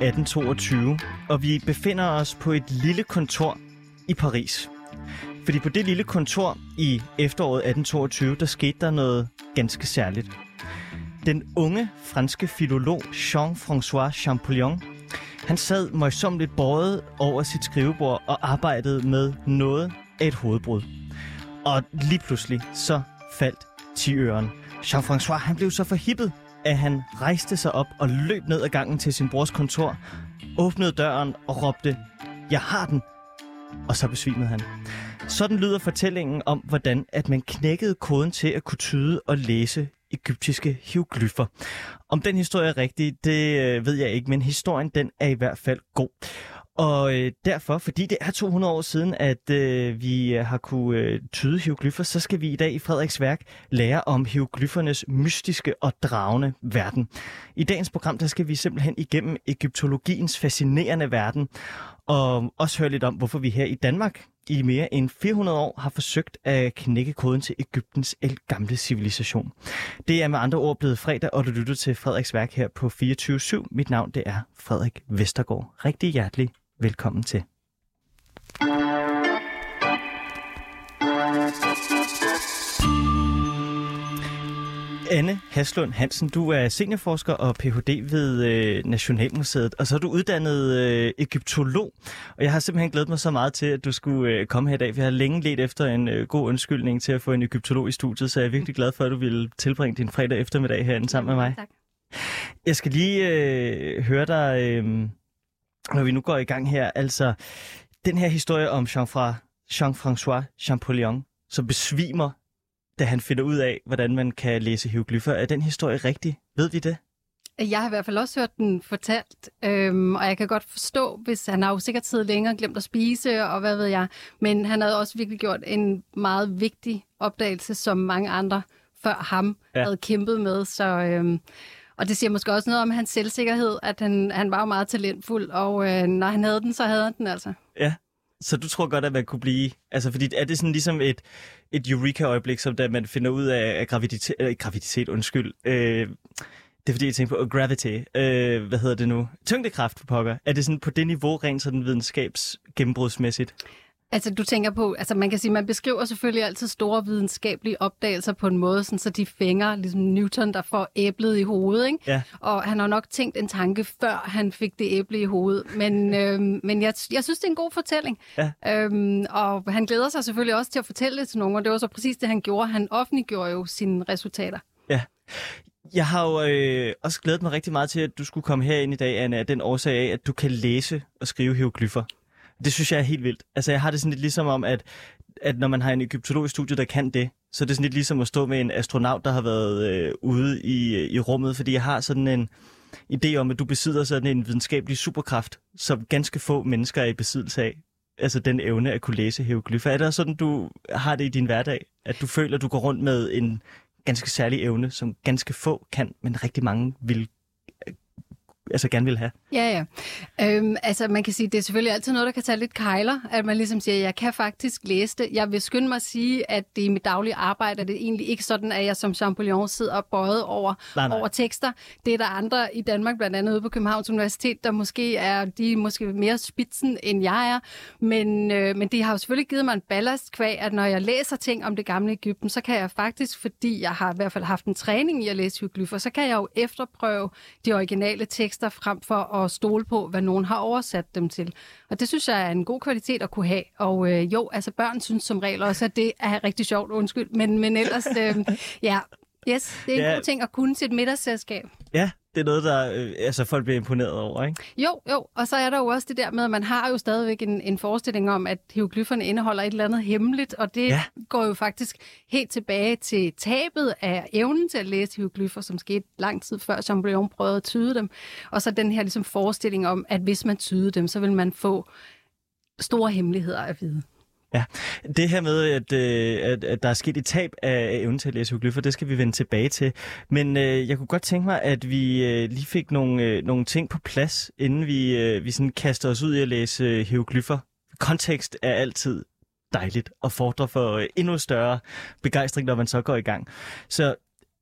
1822, og vi befinder os på et lille kontor i Paris. Fordi på det lille kontor i efteråret 1822, der skete der noget ganske særligt. Den unge franske filolog Jean-François Champollion, han sad møjsomt båret over sit skrivebord og arbejdede med noget af et hovedbrud. Og lige pludselig så faldt ti øren. Jean-François han blev så forhippet, at han rejste sig op og løb ned ad gangen til sin brors kontor, åbnede døren og råbte, jeg har den, og så besvimede han. Sådan lyder fortællingen om, hvordan at man knækkede koden til at kunne tyde og læse egyptiske hieroglyffer. Om den historie er rigtig, det øh, ved jeg ikke, men historien den er i hvert fald god. Og øh, derfor, fordi det er 200 år siden, at øh, vi øh, har kunne øh, tyde hieroglyffer, så skal vi i dag i Frederiks værk lære om hieroglyffernes mystiske og dragende verden. I dagens program, der skal vi simpelthen igennem egyptologiens fascinerende verden, og også høre lidt om, hvorfor vi her i Danmark i mere end 400 år har forsøgt at knække koden til Ægyptens gamle civilisation. Det er med andre ord blevet fredag, og du lytter til Frederiks værk her på 24.7. Mit navn det er Frederik Vestergaard. Rigtig hjertelig velkommen til. Anne Haslund Hansen, du er seniorforsker og Ph.D. ved øh, Nationalmuseet, og så er du uddannet øh, egyptolog. Og jeg har simpelthen glædet mig så meget til, at du skulle øh, komme her i dag, jeg har længe let efter en øh, god undskyldning til at få en egyptolog i studiet, så jeg er virkelig glad for, at du ville tilbringe din fredag eftermiddag herinde sammen med mig. Tak. Jeg skal lige øh, høre dig, øh, når vi nu går i gang her, altså den her historie om Jean-François Champollion, som besvimer da han finder ud af, hvordan man kan læse hieroglyffer. Er den historie rigtig? Ved vi det? Jeg har i hvert fald også hørt den fortalt, øhm, og jeg kan godt forstå, hvis han har jo sikkert siddet længere glemt at spise, og hvad ved jeg. Men han havde også virkelig gjort en meget vigtig opdagelse, som mange andre før ham ja. havde kæmpet med. Så, øhm, og det siger måske også noget om hans selvsikkerhed, at han, han var jo meget talentfuld, og øh, når han havde den, så havde han den altså. Ja, så du tror godt, at man kunne blive... Altså, fordi er det sådan ligesom et, et eureka-øjeblik, som da man finder ud af graviditet... Øh, graviditet, undskyld. Øh, det er fordi, jeg tænker på gravity. Øh, hvad hedder det nu? Tyngdekraft, pokker. Er det sådan på det niveau, rent sådan videnskabs gennembrudsmæssigt? Altså du tænker på, altså man kan sige, man beskriver selvfølgelig altid store videnskabelige opdagelser på en måde, sådan, så de fænger ligesom Newton, der får æblet i hovedet. Ikke? Ja. Og han har nok tænkt en tanke, før han fik det æble i hovedet. Men, øhm, men jeg, jeg synes, det er en god fortælling. Ja. Øhm, og han glæder sig selvfølgelig også til at fortælle det til nogen, og det var så præcis det, han gjorde. Han offentliggjorde jo sine resultater. Ja. Jeg har jo øh, også glædet mig rigtig meget til, at du skulle komme herind i dag, Anna, af den årsag af, at du kan læse og skrive hieroglyffer. Det synes jeg er helt vildt. Altså, jeg har det sådan lidt ligesom om, at, at når man har en egyptologisk studie, der kan det, så er det sådan lidt ligesom at stå med en astronaut, der har været øh, ude i, øh, i rummet, fordi jeg har sådan en idé om, at du besidder sådan en videnskabelig superkraft, som ganske få mennesker er i besiddelse af. Altså den evne at kunne læse hieroglyffer. Er det sådan, du har det i din hverdag? At du føler, at du går rundt med en ganske særlig evne, som ganske få kan, men rigtig mange vil altså gerne vil have. Ja, ja. Øhm, altså man kan sige, det er selvfølgelig altid noget, der kan tage lidt kejler, at man ligesom siger, jeg kan faktisk læse det. Jeg vil skynde mig at sige, at det i mit daglige arbejde er det egentlig ikke sådan, at jeg som Champollion sidder og bøjet over, Nej, nej. over tekster. Det er der andre i Danmark, blandt andet ude på Københavns Universitet, der måske er, de er måske mere spidsen, end jeg er. Men, øh, men det har jo selvfølgelig givet mig en ballast kvæg, at når jeg læser ting om det gamle Ægypten, så kan jeg faktisk, fordi jeg har i hvert fald haft en træning i at læse hieroglyffer, så kan jeg jo efterprøve de originale tekster frem for at stole på, hvad nogen har oversat dem til. Og det synes jeg er en god kvalitet at kunne have. Og øh, jo, altså børn synes som regel også, at det er rigtig sjovt, undskyld. Men, men ellers, øh, ja, yes, det er en Ja. god ting at kunne til et middagsselskab. Ja, det er noget, der øh, altså, folk bliver imponeret over, ikke? Jo, jo, og så er der jo også det der med, at man har jo stadigvæk en, en forestilling om, at hieroglyfferne indeholder et eller andet hemmeligt, og det Ja. ja. går jo faktisk helt tilbage til tabet af evnen til at læse hieroglyffer, som skete lang tid før Champollion prøvede at tyde dem, og så den her ligesom forestilling om, at hvis man tyder dem, så vil man få store hemmeligheder at vide. Ja, det her med, at, øh, at, at der er sket et tab af evnen til at læse hieroglyffer, det skal vi vende tilbage til. Men øh, jeg kunne godt tænke mig, at vi øh, lige fik nogle, øh, nogle ting på plads, inden vi, øh, vi sådan kaster os ud i at læse øh, hieroglyffer. Kontekst er altid dejligt og fordrer for øh, endnu større begejstring, når man så går i gang. Så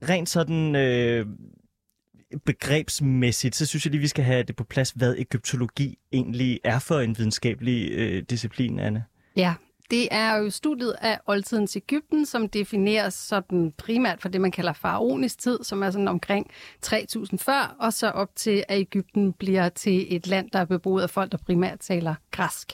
rent sådan... Øh, begrebsmæssigt, så synes jeg lige, vi skal have det på plads, hvad egyptologi egentlig er for en videnskabelig øh, disciplin, Anne. Ja, det er jo studiet af oldtidens Ægypten, som defineres sådan primært for det, man kalder faraonisk tid, som er sådan omkring 3000 før, og så op til, at Ægypten bliver til et land, der er beboet af folk, der primært taler græsk.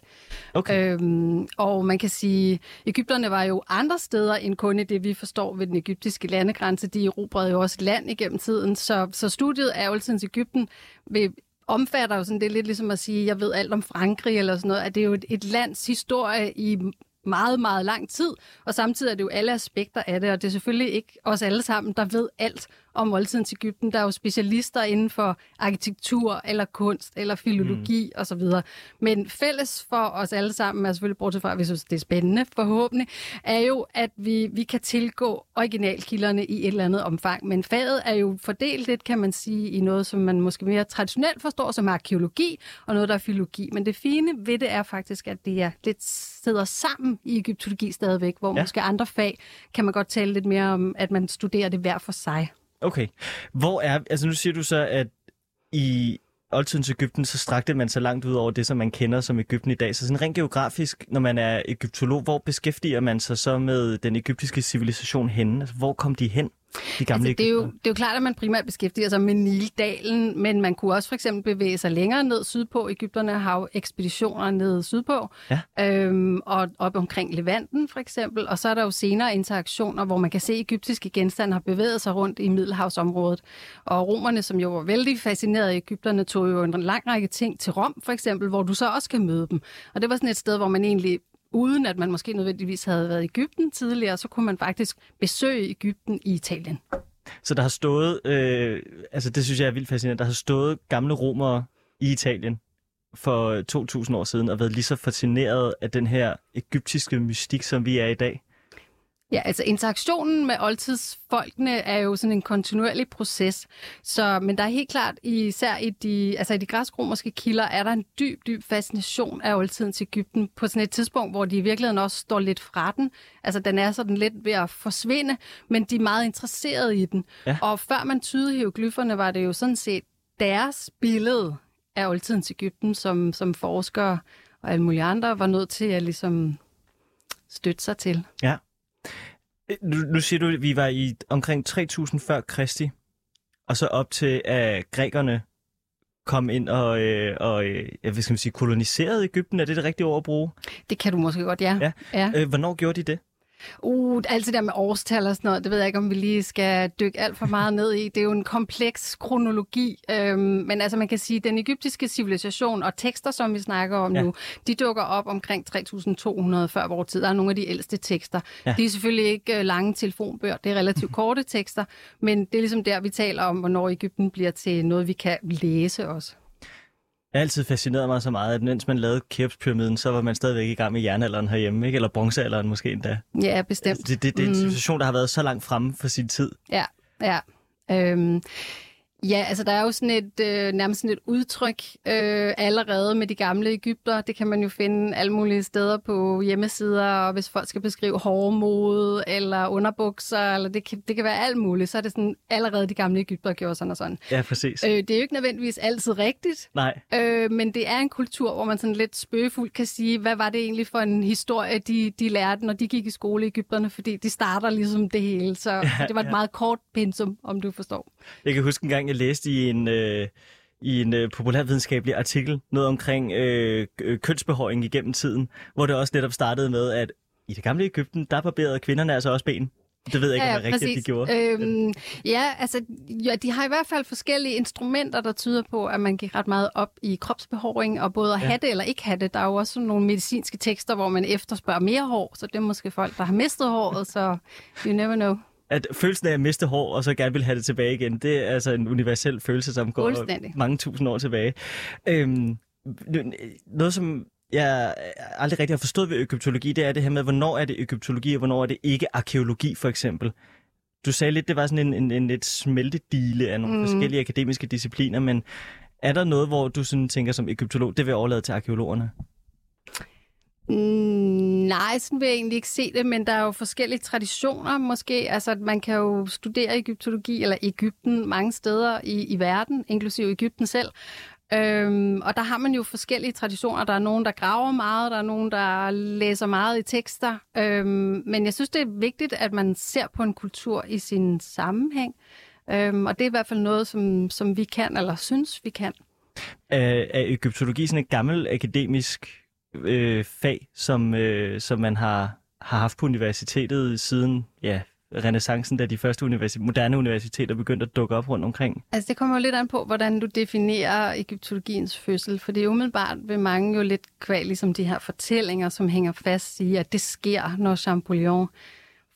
Okay. Øhm, og man kan sige, Ægypterne var jo andre steder end kun i det, vi forstår ved den ægyptiske landegrænse. De erobrede jo også land igennem tiden, så, så studiet af oldtidens Ægypten vil omfatter jo sådan, det er lidt ligesom at sige, jeg ved alt om Frankrig eller sådan noget, at det er jo et, et lands historie i meget, meget lang tid, og samtidig er det jo alle aspekter af det, og det er selvfølgelig ikke os alle sammen, der ved alt om oldtidens Ægypten. Der er jo specialister inden for arkitektur, eller kunst, eller filologi mm. osv. Men fælles for os alle sammen, er selvfølgelig bortset fra, at vi synes, det er spændende forhåbentlig, er jo, at vi, vi kan tilgå originalkilderne i et eller andet omfang. Men faget er jo fordelt lidt, kan man sige, i noget, som man måske mere traditionelt forstår som arkeologi, og noget, der er filologi. Men det fine ved det er faktisk, at det er lidt sidder sammen i egyptologi stadigvæk, hvor ja. måske andre fag kan man godt tale lidt mere om, at man studerer det hver for sig. Okay. Hvor er, altså nu siger du så, at i oldtidens Ægypten, så strakte man så langt ud over det, som man kender som Ægypten i dag. Så sådan rent geografisk, når man er egyptolog, hvor beskæftiger man sig så med den egyptiske civilisation henne? Altså, hvor kom de hen? De gamle altså, det, er jo, det er jo klart, at man primært beskæftiger sig med Nildalen, men man kunne også for eksempel bevæge sig længere ned sydpå. Ægypterne har jo ekspeditioner ned sydpå, ja. øhm, og op omkring Levanten for eksempel. Og så er der jo senere interaktioner, hvor man kan se, at egyptiske genstande har bevæget sig rundt i Middelhavsområdet. Og romerne, som jo var vældig fascineret af Ægypterne, tog jo en lang række ting til Rom for eksempel, hvor du så også kan møde dem. Og det var sådan et sted, hvor man egentlig uden at man måske nødvendigvis havde været i Ægypten tidligere, så kunne man faktisk besøge Ægypten i Italien. Så der har stået, øh, altså det synes jeg er vildt fascinerende, der har stået gamle romere i Italien for 2000 år siden og været lige så fascineret af den her egyptiske mystik, som vi er i dag. Ja, altså interaktionen med oldtidsfolkene er jo sådan en kontinuerlig proces. Så, men der er helt klart, især i de, altså i de græsk-romerske kilder, er der en dyb, dyb fascination af oldtidens Ægypten på sådan et tidspunkt, hvor de i virkeligheden også står lidt fra den. Altså den er sådan lidt ved at forsvinde, men de er meget interesserede i den. Ja. Og før man tydede hieroglyferne, var det jo sådan set deres billede af oldtidens Ægypten, som, som forskere og alle mulige andre var nødt til at ligesom støtte sig til. Ja. Nu, nu siger du, at vi var i omkring 3000 før Kristi, og så op til, at grækerne kom ind og, øh, og øh, hvad skal man sige, koloniserede Ægypten. Er det det rigtige ord at bruge? Det kan du måske godt, ja. ja. ja. Øh, hvornår gjorde de det? Uh, alt det der med årstal og sådan noget, det ved jeg ikke, om vi lige skal dykke alt for meget ned i. Det er jo en kompleks kronologi, øhm, men altså man kan sige, at den egyptiske civilisation og tekster, som vi snakker om ja. nu, de dukker op omkring 3200 før vores tid. Der er nogle af de ældste tekster. Ja. De er selvfølgelig ikke øh, lange telefonbøger, det er relativt korte tekster, men det er ligesom der, vi taler om, hvornår Ægypten bliver til noget, vi kan læse også. Jeg har altid fascineret mig så meget, at mens man lavede Keops-pyramiden, så var man stadigvæk i gang med jernalderen herhjemme, ikke? eller bronzealderen måske endda. Ja, bestemt. Det, det, det er en situation, der har været så langt fremme for sin tid. Ja, ja. Øhm, Ja, altså der er jo sådan et øh, nærmest sådan et udtryk øh, allerede med de gamle Ægypter. Det kan man jo finde alle mulige steder på hjemmesider, og hvis folk skal beskrive hårmode eller underbukser, eller det kan, det kan være alt muligt, så er det sådan allerede de gamle Ægypter gjorde sådan og sådan. Ja, præcis. Øh, det er jo ikke nødvendigvis altid rigtigt. Nej. Øh, men det er en kultur, hvor man sådan lidt spøgefuldt kan sige, hvad var det egentlig for en historie, de, de lærte, når de gik i skole i Ægypterne, fordi de starter ligesom det hele. Så, ja, så det var et ja. meget kort pensum, om du forstår. Jeg kan huske en gang, jeg læste i en, øh, i en øh, populærvidenskabelig artikel noget omkring øh, kønsbehøring igennem tiden, hvor det også netop startede med, at i det gamle Ægypten, der barberede kvinderne altså også ben. Det ved jeg ikke, ja, om det er rigtigt, de gjorde. Øhm, ja, altså, ja, de har i hvert fald forskellige instrumenter, der tyder på, at man gik ret meget op i kropsbehåring, og både at ja. have det eller ikke have det. Der er jo også nogle medicinske tekster, hvor man efterspørger mere hår, så det er måske folk, der har mistet håret, så you never know at følelsen af at miste hår, og så gerne vil have det tilbage igen, det er altså en universel følelse, som går mange tusind år tilbage. Øhm, noget, som jeg aldrig rigtig har forstået ved egyptologi, det er det her med, hvornår er det egyptologi, og hvornår er det ikke arkeologi, for eksempel. Du sagde lidt, det var sådan en, en, en et smeltedile af nogle mm. forskellige akademiske discipliner, men er der noget, hvor du sådan tænker som egyptolog, det vil overlade til arkeologerne? Mm, Nej, sådan vil jeg egentlig ikke se det, men der er jo forskellige traditioner måske. Altså, man kan jo studere egyptologi eller Ægypten mange steder i, i verden, inklusive Ægypten selv. Øhm, og der har man jo forskellige traditioner. Der er nogen, der graver meget, der er nogen, der læser meget i tekster. Øhm, men jeg synes, det er vigtigt, at man ser på en kultur i sin sammenhæng. Øhm, og det er i hvert fald noget, som, som vi kan, eller synes, vi kan. Er, er egyptologi sådan et gammelt akademisk øh, fag, som, øh, som man har, har haft på universitetet siden ja, renaissancen, da de første universi- moderne universiteter begyndte at dukke op rundt omkring? Altså det kommer jo lidt an på, hvordan du definerer egyptologiens fødsel, for det er umiddelbart ved mange jo lidt kval, ligesom de her fortællinger, som hænger fast i, at det sker, når Champollion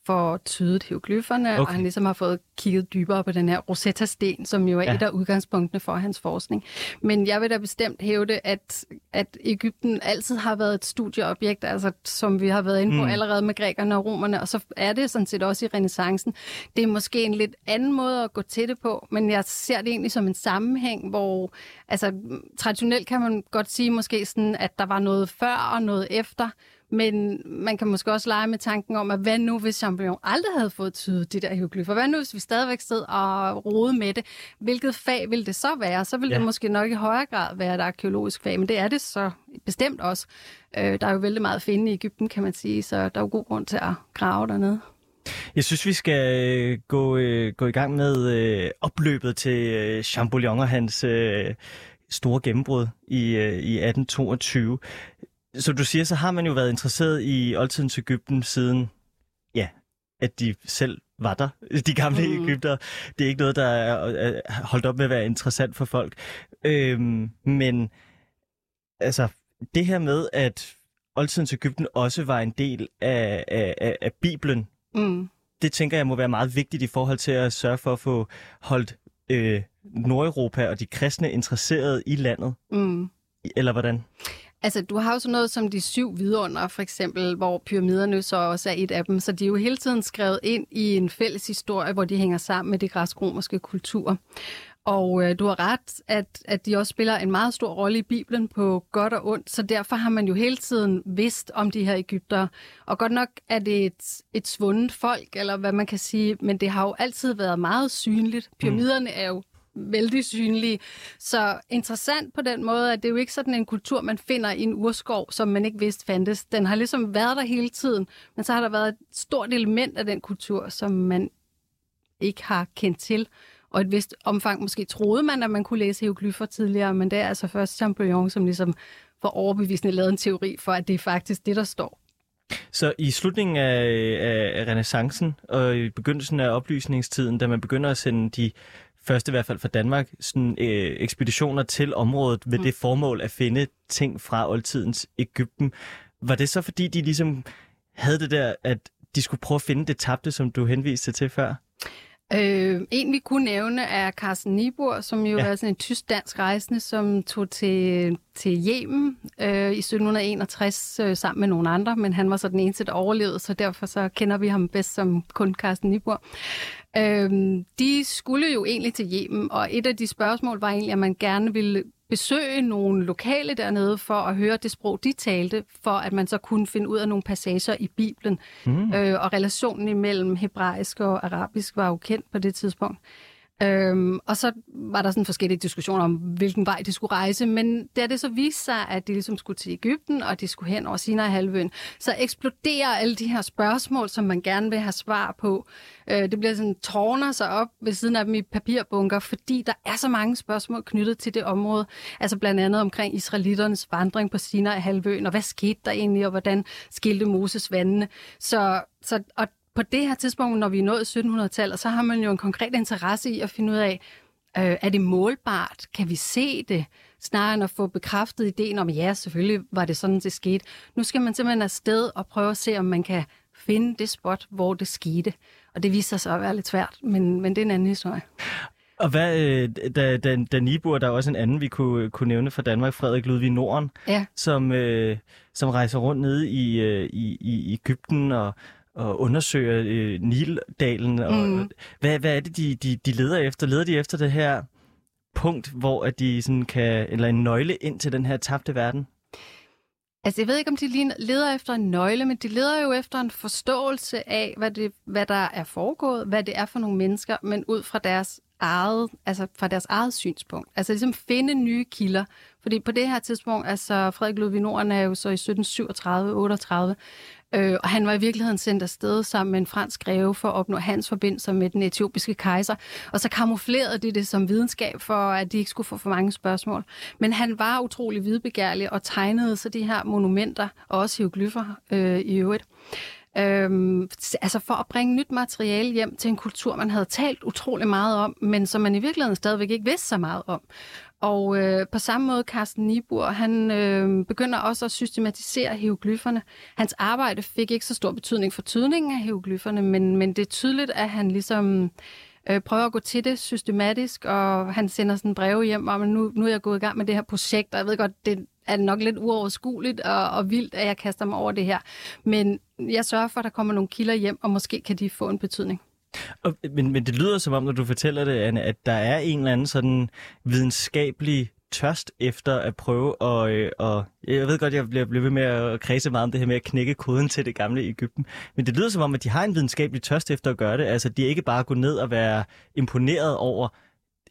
får tydet hieroglyferne, okay. og han ligesom har fået kigget dybere på den her Rosetta-sten, som jo er ja. et af udgangspunktene for hans forskning. Men jeg vil da bestemt hævde, at, at Ægypten altid har været et studieobjekt, altså som vi har været inde på mm. allerede med grækerne og romerne, og så er det sådan set også i renaissancen. Det er måske en lidt anden måde at gå til det på, men jeg ser det egentlig som en sammenhæng, hvor altså traditionelt kan man godt sige måske sådan, at der var noget før og noget efter, men man kan måske også lege med tanken om, at hvad nu, hvis Champollion aldrig havde fået tydet de der hieroglyffer? Hvad nu, hvis vi stadigvæk stod og rode med det? Hvilket fag vil det så være? Så vil ja. det måske nok i højere grad være et arkeologisk fag, men det er det så bestemt også. Øh, der er jo vældig meget at finde i Ægypten, kan man sige, så der er jo god grund til at grave dernede. Jeg synes, vi skal øh, gå, øh, gå i gang med øh, opløbet til øh, Champollion og hans øh, store gennembrud i, øh, i 1822 som du siger, så har man jo været interesseret i oldtidens Ægypten siden, ja, at de selv var der, de gamle mm. Ægypter. Det er ikke noget, der er holdt op med at være interessant for folk. Øhm, men altså, det her med, at oldtidens Ægypten også var en del af, af, af Bibelen, mm. det tænker jeg må være meget vigtigt i forhold til at sørge for at få holdt øh, Nordeuropa og de kristne interesseret i landet. Mm. Eller hvordan? Altså, du har jo sådan noget som de syv vidunder, for eksempel, hvor pyramiderne så også er et af dem. Så de er jo hele tiden skrevet ind i en fælles historie, hvor de hænger sammen med det græsk-romerske kultur. Og øh, du har ret, at, at de også spiller en meget stor rolle i Bibelen på godt og ondt, så derfor har man jo hele tiden vidst om de her Ægypter. Og godt nok er det et, et svundet folk, eller hvad man kan sige, men det har jo altid været meget synligt. Pyramiderne er jo vældig synlige. Så interessant på den måde, at det er jo ikke sådan en kultur, man finder i en urskov, som man ikke vidste fandtes. Den har ligesom været der hele tiden, men så har der været et stort element af den kultur, som man ikke har kendt til. Og et vist omfang måske troede man, at man kunne læse hieroglyffer tidligere, men det er altså først Champollion, som ligesom for overbevisende lavet en teori for, at det er faktisk det, der står. Så i slutningen af, af, renaissancen og i begyndelsen af oplysningstiden, da man begynder at sende de første i hvert fald for Danmark, sådan, øh, ekspeditioner til området med mm. det formål at finde ting fra oldtidens Ægypten. Var det så fordi, de ligesom havde det der, at de skulle prøve at finde det tabte, som du henviste til før? Øh, en vi kunne nævne er Carsten Niebuhr, som jo ja. er sådan en tysk-dansk rejsende, som tog til, til Yemen øh, i 1761 øh, sammen med nogle andre, men han var så den eneste, der overlevede, så derfor så kender vi ham bedst som kun Carsten Niebuhr. Øh, de skulle jo egentlig til Yemen, og et af de spørgsmål var egentlig, at man gerne ville besøge nogle lokale dernede for at høre det sprog, de talte, for at man så kunne finde ud af nogle passager i Bibelen. Mm. Øh, og relationen imellem hebraisk og arabisk var jo kendt på det tidspunkt. Øhm, og så var der sådan forskellige diskussioner om, hvilken vej de skulle rejse, men da det så viste sig, at de ligesom skulle til Ægypten, og de skulle hen over Sinai-halvøen, så eksploderer alle de her spørgsmål, som man gerne vil have svar på. Øh, det bliver sådan tårner sig op ved siden af dem i papirbunker, fordi der er så mange spørgsmål knyttet til det område. Altså blandt andet omkring israeliternes vandring på Sinai-halvøen, og hvad skete der egentlig, og hvordan skilte Moses vandene. Så, så, og på det her tidspunkt, når vi er nået 1700-tallet, så har man jo en konkret interesse i at finde ud af, øh, er det målbart? Kan vi se det? Snarere end at få bekræftet ideen om, ja, selvfølgelig var det sådan, det skete. Nu skal man simpelthen afsted og prøve at se, om man kan finde det spot, hvor det skete. Og det viser sig at være lidt svært, men, men det er en anden historie. Og hvad, øh, da, da, da Nibur, der er også en anden, vi kunne, kunne nævne fra Danmark, Frederik Ludvig Norden, ja. som, øh, som rejser rundt nede i, øh, i, i Ægypten og og undersøger øh, Nildalen. Og, mm. hvad, hvad er det, de, de, de leder efter? Leder de efter det her punkt, hvor at de sådan kan, eller en nøgle ind til den her tabte verden? Altså, jeg ved ikke, om de leder efter en nøgle, men de leder jo efter en forståelse af, hvad, det, hvad der er foregået, hvad det er for nogle mennesker, men ud fra deres eget, altså fra deres eget synspunkt. Altså ligesom finde nye kilder. Fordi på det her tidspunkt, altså Frederik Ludvig Norden er jo så i 1737-38, øh, og han var i virkeligheden sendt afsted sammen med en fransk greve for at opnå hans forbindelser med den etiopiske kejser. Og så kamuflerede de det som videnskab for, at de ikke skulle få for mange spørgsmål. Men han var utrolig vidbegærlig og tegnede så de her monumenter, og også hieroglyffer øh, i øvrigt. Øhm, altså for at bringe nyt materiale hjem til en kultur, man havde talt utrolig meget om, men som man i virkeligheden stadigvæk ikke vidste så meget om. Og øh, på samme måde, Carsten Nibur, han øh, begynder også at systematisere hieroglyferne. Hans arbejde fik ikke så stor betydning for tydningen af hieroglyferne, men, men det er tydeligt, at han ligesom øh, prøver at gå til det systematisk, og han sender sådan en brev hjem om, at nu, nu er jeg gået i gang med det her projekt, og jeg ved godt, det er nok lidt uoverskueligt og, og vildt, at jeg kaster mig over det her. Men jeg sørger for, at der kommer nogle kilder hjem, og måske kan de få en betydning. Og, men, men det lyder som om, når du fortæller det, Anne, at der er en eller anden sådan videnskabelig tørst efter at prøve at... Øh, og jeg ved godt, jeg bliver, ved med at kredse meget om det her med at knække koden til det gamle Ægypten. Men det lyder som om, at de har en videnskabelig tørst efter at gøre det. Altså, de er ikke bare gå ned og være imponeret over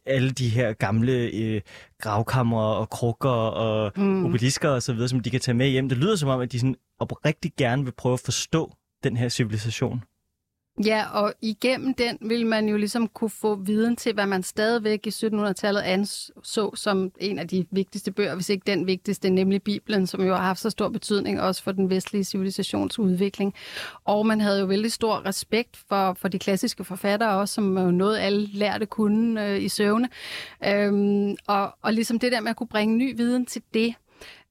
alle de her gamle øh, gravkammer og krukker og mm. obelisker og så videre, som de kan tage med hjem. Det lyder som om, at de sådan oprigtig gerne vil prøve at forstå den her civilisation. Ja, og igennem den vil man jo ligesom kunne få viden til, hvad man stadigvæk i 1700-tallet anså som en af de vigtigste bøger, hvis ikke den vigtigste, nemlig Bibelen, som jo har haft så stor betydning også for den vestlige civilisationsudvikling. Og man havde jo vældig stor respekt for, for de klassiske forfattere også, som jo noget alle lærte kunne øh, i søvne. Øhm, og, og ligesom det der med at kunne bringe ny viden til det,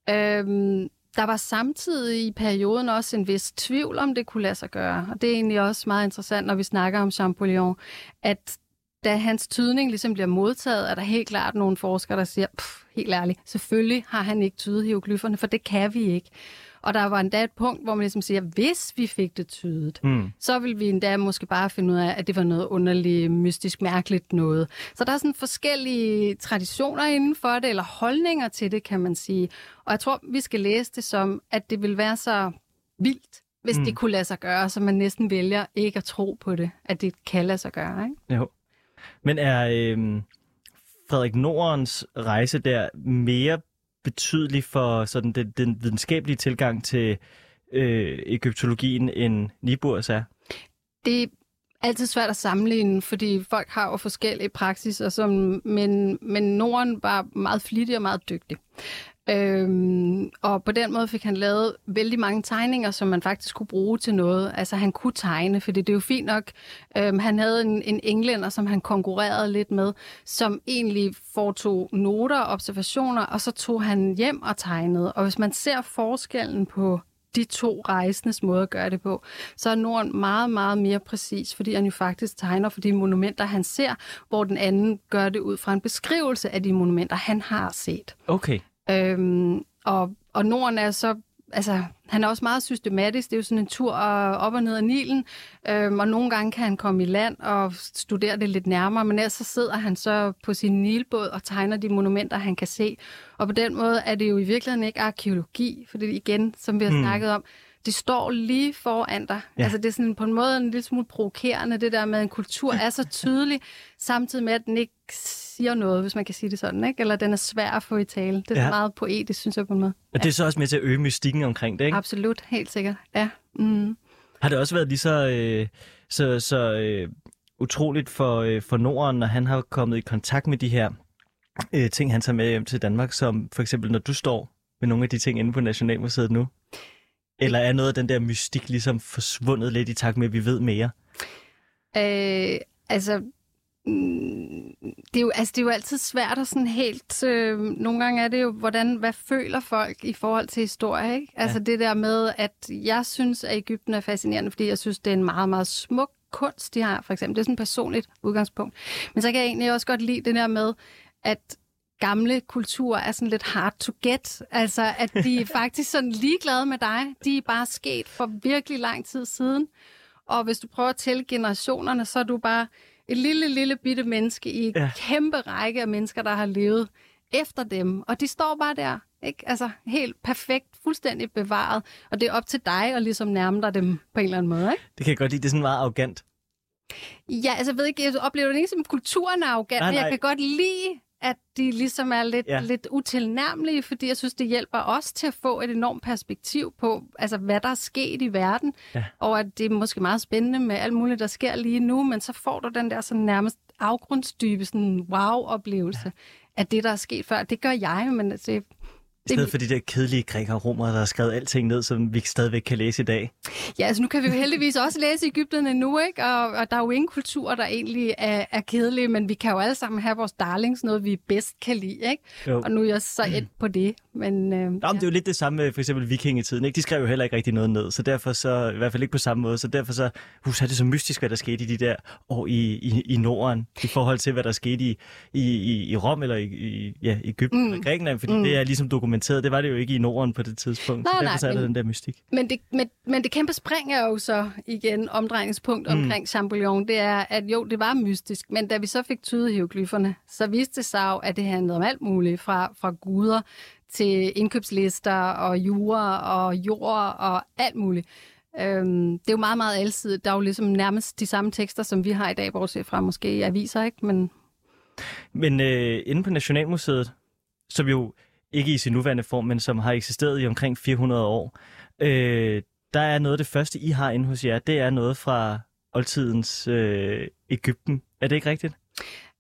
Øhm, der var samtidig i perioden også en vis tvivl, om det kunne lade sig gøre. Og det er egentlig også meget interessant, når vi snakker om Champollion, at da hans tydning ligesom bliver modtaget, er der helt klart nogle forskere, der siger, helt ærligt, selvfølgelig har han ikke tydet hieroglyferne, for det kan vi ikke. Og der var endda et punkt, hvor man ligesom siger, hvis vi fik det tydet, mm. så vil vi endda måske bare finde ud af, at det var noget underligt, mystisk, mærkeligt noget. Så der er sådan forskellige traditioner inden for det, eller holdninger til det, kan man sige. Og jeg tror, vi skal læse det som, at det vil være så vildt, hvis mm. det kunne lade sig gøre, så man næsten vælger ikke at tro på det, at det kan lade sig gøre. Ikke? Jo. Men er øh, Frederik Nordens rejse der mere betydelig for sådan den, den videnskabelige tilgang til øh, egyptologien, end Niburs er? Det er altid svært at sammenligne, fordi folk har jo forskellige praksiser, som, men, men Norden var meget flittig og meget dygtig. Øhm, og på den måde fik han lavet vældig mange tegninger, som man faktisk kunne bruge til noget. Altså han kunne tegne, for det er jo fint nok. Øhm, han havde en, en englænder, som han konkurrerede lidt med, som egentlig foretog noter og observationer, og så tog han hjem og tegnede. Og hvis man ser forskellen på de to rejsendes måde at gøre det på, så er Norden meget, meget mere præcis, fordi han jo faktisk tegner for de monumenter, han ser, hvor den anden gør det ud fra en beskrivelse af de monumenter, han har set. Okay. Øhm, og, og Norden er så altså, han er også meget systematisk. Det er jo sådan en tur op og ned af Nilen, øhm, og nogle gange kan han komme i land og studere det lidt nærmere, men ellers så sidder han så på sin nilbåd og tegner de monumenter, han kan se. Og på den måde er det jo i virkeligheden ikke arkeologi, for det igen, som vi har mm. snakket om, det står lige foran dig. Ja. Altså det er sådan på en måde en lille smule provokerende, det der med, at en kultur er så tydelig, samtidig med, at den ikke siger noget, hvis man kan sige det sådan, ikke? Eller den er svær at få i tale. Det er ja. meget poetisk, synes jeg på en måde. Og det er så også med til at øge mystikken omkring det, ikke? Absolut, helt sikkert, ja. Mm. Har det også været lige så, øh, så, så øh, utroligt for, øh, for Norden, når han har kommet i kontakt med de her øh, ting, han tager med hjem til Danmark, som for eksempel, når du står med nogle af de ting inde på Nationalmuseet nu? Eller er noget af den der mystik ligesom forsvundet lidt i takt med, at vi ved mere? Øh, altså, det er, jo, altså, det er jo altid svært at sådan helt... Øh, nogle gange er det jo, hvordan, hvad føler folk i forhold til historie, ikke? Altså ja. det der med, at jeg synes, at Ægypten er fascinerende, fordi jeg synes, det er en meget, meget smuk kunst, de har, for eksempel. Det er sådan et personligt udgangspunkt. Men så kan jeg egentlig også godt lide det der med, at gamle kultur er sådan lidt hard to get. Altså, at de er faktisk sådan ligeglade med dig. De er bare sket for virkelig lang tid siden. Og hvis du prøver at tælle generationerne, så er du bare et lille, lille bitte menneske i en ja. kæmpe række af mennesker, der har levet efter dem. Og de står bare der Ikke? Altså helt perfekt, fuldstændig bevaret. Og det er op til dig at ligesom nærme dig dem på en eller anden måde. Ikke? Det kan jeg godt lide. Det er sådan meget arrogant. Ja, altså jeg ved ikke, jeg oplever det ikke som kulturen er arrogant, Nej, men jeg nej. kan godt lide, at de ligesom er lidt, Ja. lidt utilnærmelige, fordi jeg synes, det hjælper os til at få et enormt perspektiv på, altså hvad der er sket i verden, Ja. og at det er måske meget spændende med alt muligt, der sker lige nu, men så får du den der sådan nærmest afgrundsdybe sådan wow-oplevelse ja. af det, der er sket før. Det gør jeg, men altså, det, I stedet for de der kedelige grækere og romere, der har skrevet alting ned, som vi stadigvæk kan læse i dag. Ja, altså nu kan vi jo heldigvis også læse Ægypterne nu, ikke? Og, og der er jo ingen kultur, der egentlig er, er kedelige, men vi kan jo alle sammen have vores darlings, noget vi bedst kan lide, ikke? Jo. Og nu er jeg så endt på det, men... Øh, Nå, men det er jo lidt det samme med for eksempel vikingetiden. Ikke? De skrev jo heller ikke rigtig noget ned, så derfor så, i hvert fald ikke på samme måde, så derfor så, hus er det så mystisk, hvad der skete i de der år i, i, i Norden, i forhold til, hvad der skete i, i, i, Rom eller i, i ja, Ægypten mm. og Grækenland, fordi mm. det er ligesom dokumenteret. Det var det jo ikke i Norden på det tidspunkt, Nej, så derfor nej, så er der men- den der mystik. Men det, men, men det kæmpe spring er jo så igen omdrejningspunkt Mm. omkring Champollion. Det er, at jo, det var mystisk, men da vi så fik tydet hieroglyferne, så viste det sig jo, at det handlede om alt muligt, fra, fra guder til indkøbslister og jura og jord og alt muligt. Øhm, det er jo meget, meget alsidigt. Der er jo ligesom nærmest de samme tekster, som vi har i dag, bortset fra måske i aviser, ikke? Men Men øh, inde på Nationalmuseet, som jo ikke i sin nuværende form, men som har eksisteret i omkring 400 år, øh, der er noget af det første, I har inde hos jer, det er noget fra oldtidens øh, Ægypten. Er det ikke rigtigt?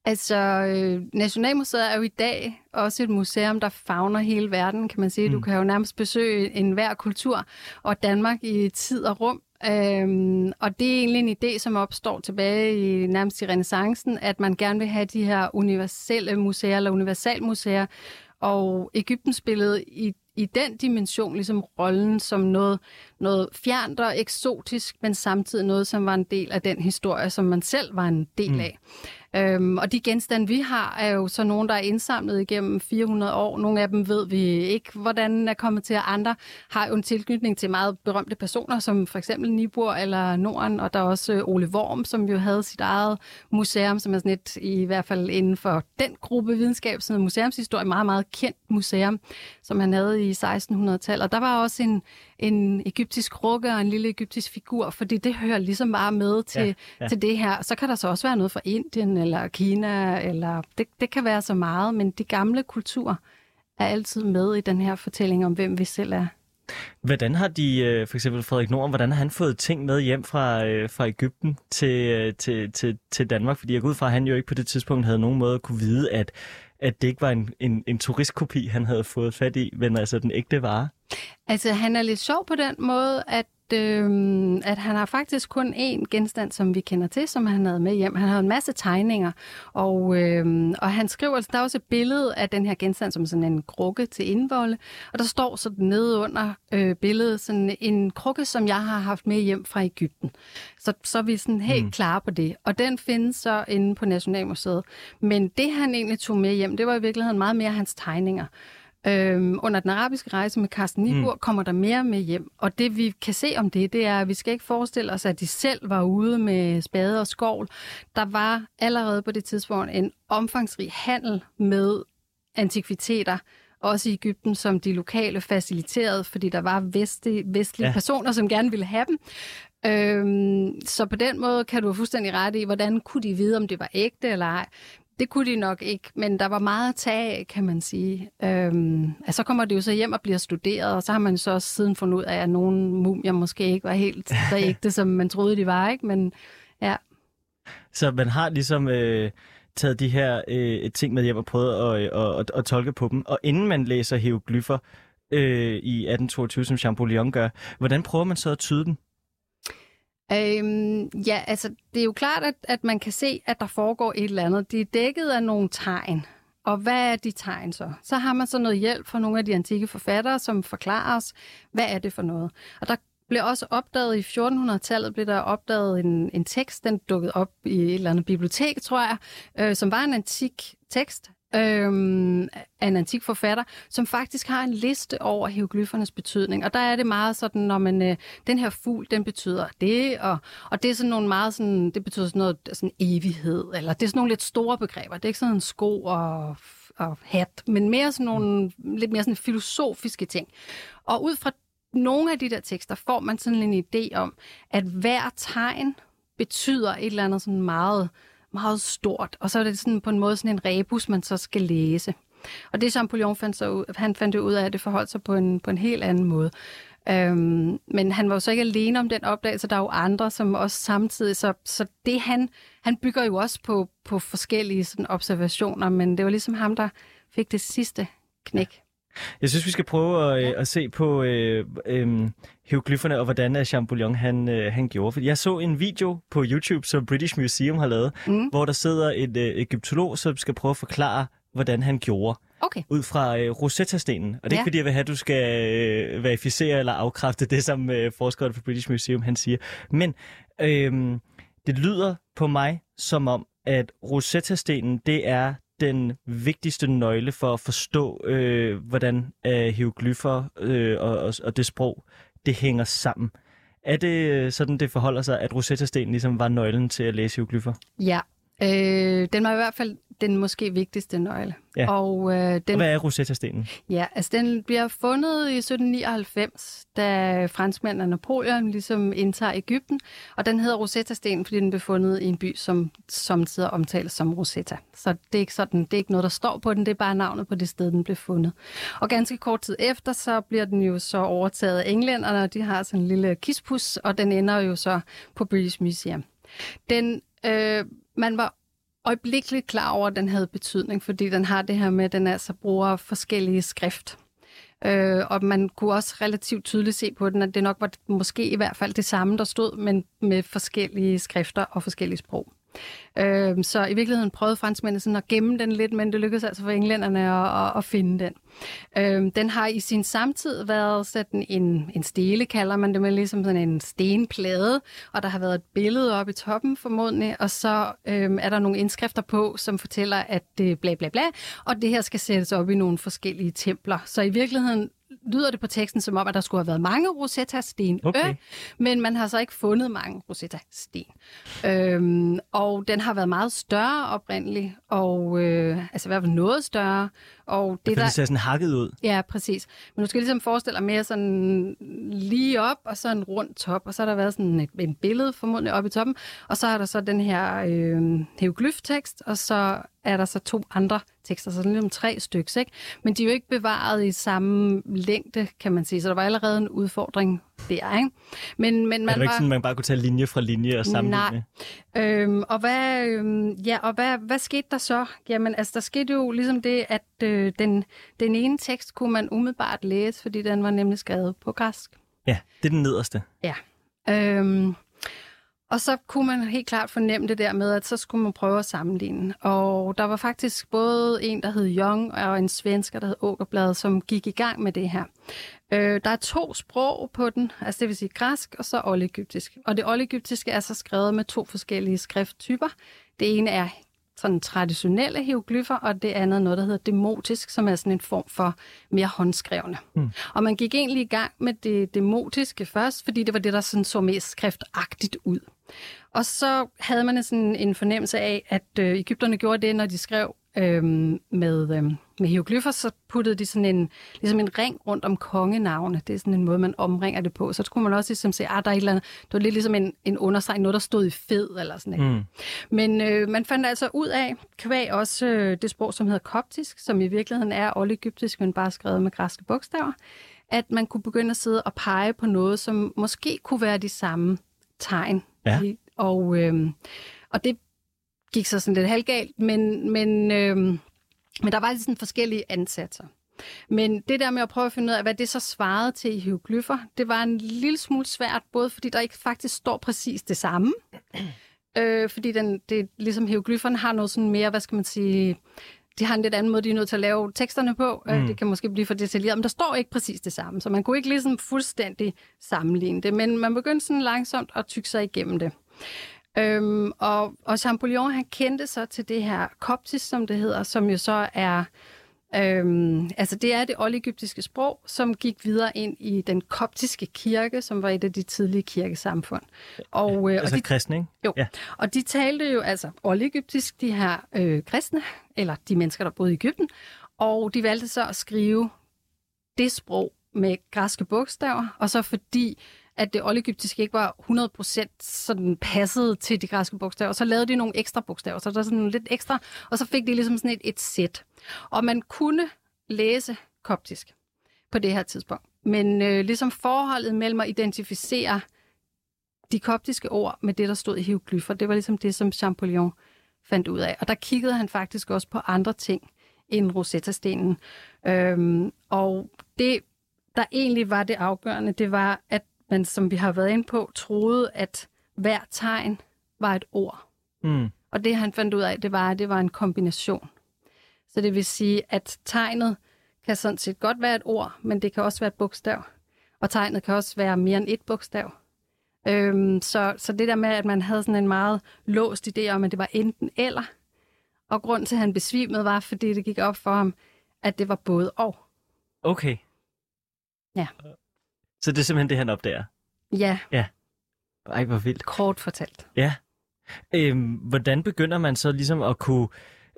Altså, øh, Nationalmuseet er jo i dag også et museum, der fagner hele verden, kan man sige. Mm. Du kan jo nærmest besøge en hver kultur og Danmark i tid og rum. Øhm, og det er egentlig en idé, som opstår tilbage i nærmest i renaissancen, at man gerne vil have de her universelle museer eller universalmuseer. Og Ægypten spillede i, i den dimension ligesom rollen som noget, noget fjernt og eksotisk, men samtidig noget, som var en del af den historie, som man selv var en del af. Øhm, og de genstande, vi har, er jo så nogle, der er indsamlet igennem 400 år. Nogle af dem ved vi ikke, hvordan er kommet til, og andre har jo en tilknytning til meget berømte personer, som for eksempel Nibor eller Norden, og der er også øh, Ole Worm, som jo havde sit eget museum, som er sådan et, i hvert fald inden for den gruppe videnskab, sådan en museumshistorie, meget, meget kendt museum, som han havde i 1600-tallet. Og der var også en, en egyptisk krukke og en lille egyptisk figur, fordi det hører ligesom bare med til, Ja, ja, ja. ja. til det her. Så kan der så også være noget fra Indien eller Kina, eller det, det kan være så meget, men de gamle kulturer er altid med i den her fortælling om, hvem vi selv er. Hvordan har de, øh, for eksempel Frederik Norden, hvordan har han fået ting med hjem fra, øh, fra Ægypten til, øh, til, til, til Danmark? Fordi jeg går ud fra, at han jo ikke på det tidspunkt havde nogen måde at kunne vide, at, at det ikke var en, en, en turistkopi, han havde fået fat i, men altså den ægte vare. Altså, han er lidt sjov på den måde, at, øhm, at han har faktisk kun én genstand, som vi kender til, som han havde med hjem. Han havde en masse tegninger, og, øhm, og han skriver, altså, der er også et billede af den her genstand som sådan en krukke til indvolde, og der står sådan nede under øh, billedet sådan en krukke, som jeg har haft med hjem fra Ægypten. Så, så er vi sådan helt mm. klare på det. Og den findes så inde på Nationalmuseet. Men det, han egentlig tog med hjem, det var i virkeligheden meget mere hans tegninger. Øhm, under den arabiske rejse med Carsten Nibur mm. kommer der mere med hjem. Og det vi kan se om det, det er, at vi skal ikke forestille os, at de selv var ude med spade og skovl. Der var allerede på det tidspunkt en omfangsrig handel med antikviteter, også i Ægypten, som de lokale faciliterede, fordi der var vestlige, vestlige ja. personer, som gerne ville have dem. Øhm, så på den måde kan du have fuldstændig ret i, hvordan kunne de vide, om det var ægte eller ej. Det kunne de nok ikke, men der var meget at tage af, kan man sige. Øhm, altså, så kommer det jo så hjem og bliver studeret, og så har man så også siden fundet ud af, at nogle mumier måske ikke var helt så ægte, som man troede, de var. Ikke? Men ja, Så man har ligesom øh, taget de her øh, ting med hjem og prøvet at, at, at, at tolke på dem. Og inden man læser hieroglyffer øh, i 1822, som Champollion gør, hvordan prøver man så at tyde dem? Øhm, ja, altså det er jo klart, at, at man kan se, at der foregår et eller andet. Det er dækket af nogle tegn. Og hvad er de tegn så? Så har man så noget hjælp fra nogle af de antikke forfattere, som forklarer os, hvad er det for noget. Og der blev også opdaget i 1400-tallet, blev der opdaget en, en tekst, den dukkede op i et eller andet bibliotek, tror jeg, øh, som var en antik tekst, øhm, af en antik forfatter, som faktisk har en liste over hieroglyfernes betydning. Og der er det meget sådan, når man, øh, den her fugl, den betyder det, og, og det er sådan nogle meget sådan, det betyder sådan noget sådan evighed, eller det er sådan nogle lidt store begreber. Det er ikke sådan en sko og og hat, men mere sådan nogle lidt mere sådan filosofiske ting. Og ud fra nogle af de der tekster får man sådan en idé om, at hver tegn betyder et eller andet sådan meget, meget stort, og så er det sådan på en måde sådan en rebus, man så skal læse. Og det Champollion fandt, så ud, han fandt ud af, at det forholdt sig på en, på en helt anden måde. Øhm, men han var jo så ikke alene om den opdagelse, der er jo andre, som også samtidig, så, så det han, han bygger jo også på, på forskellige sådan, observationer, men det var ligesom ham, der fik det sidste knæk. Jeg synes, vi skal prøve at, ja. at se på øh, øh, hieroglyferne og hvordan Champollion han, øh, han gjorde. For jeg så en video på YouTube, som British Museum har lavet, mm. hvor der sidder en øh, egyptolog, som skal prøve at forklare, hvordan han gjorde. Okay. Ud fra øh, Rosetta-stenen. Og det er ja. ikke fordi, jeg vil have, at du skal øh, verificere eller afkræfte det, som øh, forskeren fra British Museum han siger. Men øh, det lyder på mig som om, at Rosetta-stenen, det er den vigtigste nøgle for at forstå, øh, hvordan øh, hieroglyffer øh, og, og, og det sprog, det hænger sammen. Er det øh, sådan, det forholder sig, at Rosetta-stenen ligesom var nøglen til at læse hieroglyffer? Ja, øh, den var i hvert fald den måske vigtigste nøgle. Ja. Og, øh, den, Hvad er Rosetta-stenen? Ja, altså den bliver fundet i 1799, da franskmændene og Napoleon ligesom indtager Ægypten, og den hedder Rosetta-stenen, fordi den blev fundet i en by, som samtidig omtales som Rosetta. Så det er, ikke sådan, det er ikke noget, der står på den, det er bare navnet på det sted, den blev fundet. Og ganske kort tid efter, så bliver den jo så overtaget af englænderne, og de har sådan en lille kispus, og den ender jo så på British Museum. Den, øh, man var øjeblikkeligt klar over, at den havde betydning, fordi den har det her med, at den altså bruger forskellige skrift. Øh, og man kunne også relativt tydeligt se på den, at det nok var måske i hvert fald det samme, der stod, men med forskellige skrifter og forskellige sprog. Øh, så i virkeligheden prøvede franskmændene sådan at gemme den lidt, men det lykkedes altså for englænderne at, at, at finde den. Øh, den har i sin samtid været sådan en, en stele, kalder man det med, ligesom sådan en stenplade, og der har været et billede oppe i toppen formodentlig, og så øh, er der nogle indskrifter på, som fortæller, at det bla bla bla, og det her skal sættes op i nogle forskellige templer. Så i virkeligheden lyder det på teksten som om, at der skulle have været mange Rosetta-sten, Okay. øh, men man har så ikke fundet mange Rosetta-sten. Øhm, og den har været meget større oprindeligt, og øh, altså i hvert fald noget større. Og Det, det ser sådan hakket ud. Ja, præcis. Men du skal ligesom forestille dig mere sådan lige op, og så en rund top, og så har der været sådan et, et billede formodentlig oppe i toppen, og så er der så den her øh, hieroglyftekst, og så er der så to andre tekster, så sådan ligesom tre stykker, ikke? Men de er jo ikke bevaret i samme længde, kan man sige, så der var allerede en udfordring der, ikke? Men, men Er man det ikke var... sådan, man bare kunne tage linje fra linje og sammenligne? Nej. Øhm, og hvad, øhm, ja, og hvad, hvad skete der så? Jamen, altså, der skete jo ligesom det, at øh, den, den ene tekst kunne man umiddelbart læse, fordi den var nemlig skrevet på græsk. Ja, det er den nederste. Ja. Øhm, og så kunne man helt klart fornemme det der med, at så skulle man prøve at sammenligne. Og der var faktisk både en, der hed Young, og en svensker, der hed Åkerblad, som gik i gang med det her. Øh, der er to sprog på den, altså det vil sige græsk og så oldegyptisk. Og det oldegyptiske er så skrevet med to forskellige skrifttyper. Det ene er sådan traditionelle hieroglyffer, og det andet noget, der hedder demotisk, som er sådan en form for mere håndskrevne. Mm. Og man gik egentlig i gang med det demotiske først, fordi det var det, der sådan så mest skriftagtigt ud. Og så havde man sådan en fornemmelse af, at øh, Ægypterne gjorde det, når de skrev øh, med, øh, med hieroglyffer, så puttede de sådan en, ligesom en ring rundt om kongenavne. Det er sådan en måde, man omringer det på. Så skulle man også ligesom se, at ah, der er et eller andet, det var lidt ligesom en, en understreg, noget, der stod i fed eller sådan noget. Mm. Men øh, man fandt altså ud af, kvæg også øh, det sprog, som hedder koptisk, som i virkeligheden er oldegyptisk, men bare skrevet med græske bogstaver, at man kunne begynde at sidde og pege på noget, som måske kunne være de samme tegn. Ja. Og, øh, og det gik så sådan lidt halvgalt, men, men, øh, men der var lidt sådan forskellige ansatser. Men det der med at prøve at finde ud af, hvad det så svarede til i hieroglyffer, det var en lille smule svært, både fordi der ikke faktisk står præcis det samme, øh, fordi den, det, ligesom hieroglyfferne har noget sådan mere, hvad skal man sige, de har en lidt anden måde, de er nødt til at lave teksterne på. Mm. Øh, det kan måske blive for detaljeret, men der står ikke præcis det samme, så man kunne ikke ligesom fuldstændig sammenligne det, men man begyndte sådan langsomt at tykke sig igennem det. Øhm, og, og Champollion, han kendte så til det her koptisk, som det hedder, som jo så er Øhm, altså det er det oldegyptiske sprog, som gik videre ind i den koptiske kirke, som var et af de tidlige kirkesamfund. Og, øh, altså og de, kristne, ikke? Jo, ja. og de talte jo altså oldegyptisk, de her øh, kristne, eller de mennesker, der boede i Ægypten, og de valgte så at skrive det sprog med græske bogstaver, og så fordi at det oldegyptiske ikke var 100% sådan passet til de græske bogstaver, så lavede de nogle ekstra bogstaver, så der er sådan lidt ekstra, og så fik de ligesom sådan et, et sæt. Og man kunne læse koptisk på det her tidspunkt. Men øh, ligesom forholdet mellem at identificere de koptiske ord med det, der stod i hieroglyffer, det var ligesom det, som Champollion fandt ud af. Og der kiggede han faktisk også på andre ting end Rosetta-stenen. Øhm, og det, der egentlig var det afgørende, det var, at man, som vi har været inde på, troede, at hver tegn var et ord. Mm. Og det han fandt ud af, det var, at det var en kombination. Så det vil sige, at tegnet kan sådan set godt være et ord, men det kan også være et bogstav. Og tegnet kan også være mere end et bogstav. Øhm, så, så det der med, at man havde sådan en meget låst idé om, at det var enten eller. Og grund til, at han besvimede, var, fordi det gik op for ham, at det var både og. Okay. Ja. Så det er simpelthen det, han opdager? Ja. Ja. Ej, hvor vildt. Kort fortalt. Ja. Øhm, hvordan begynder man så ligesom at kunne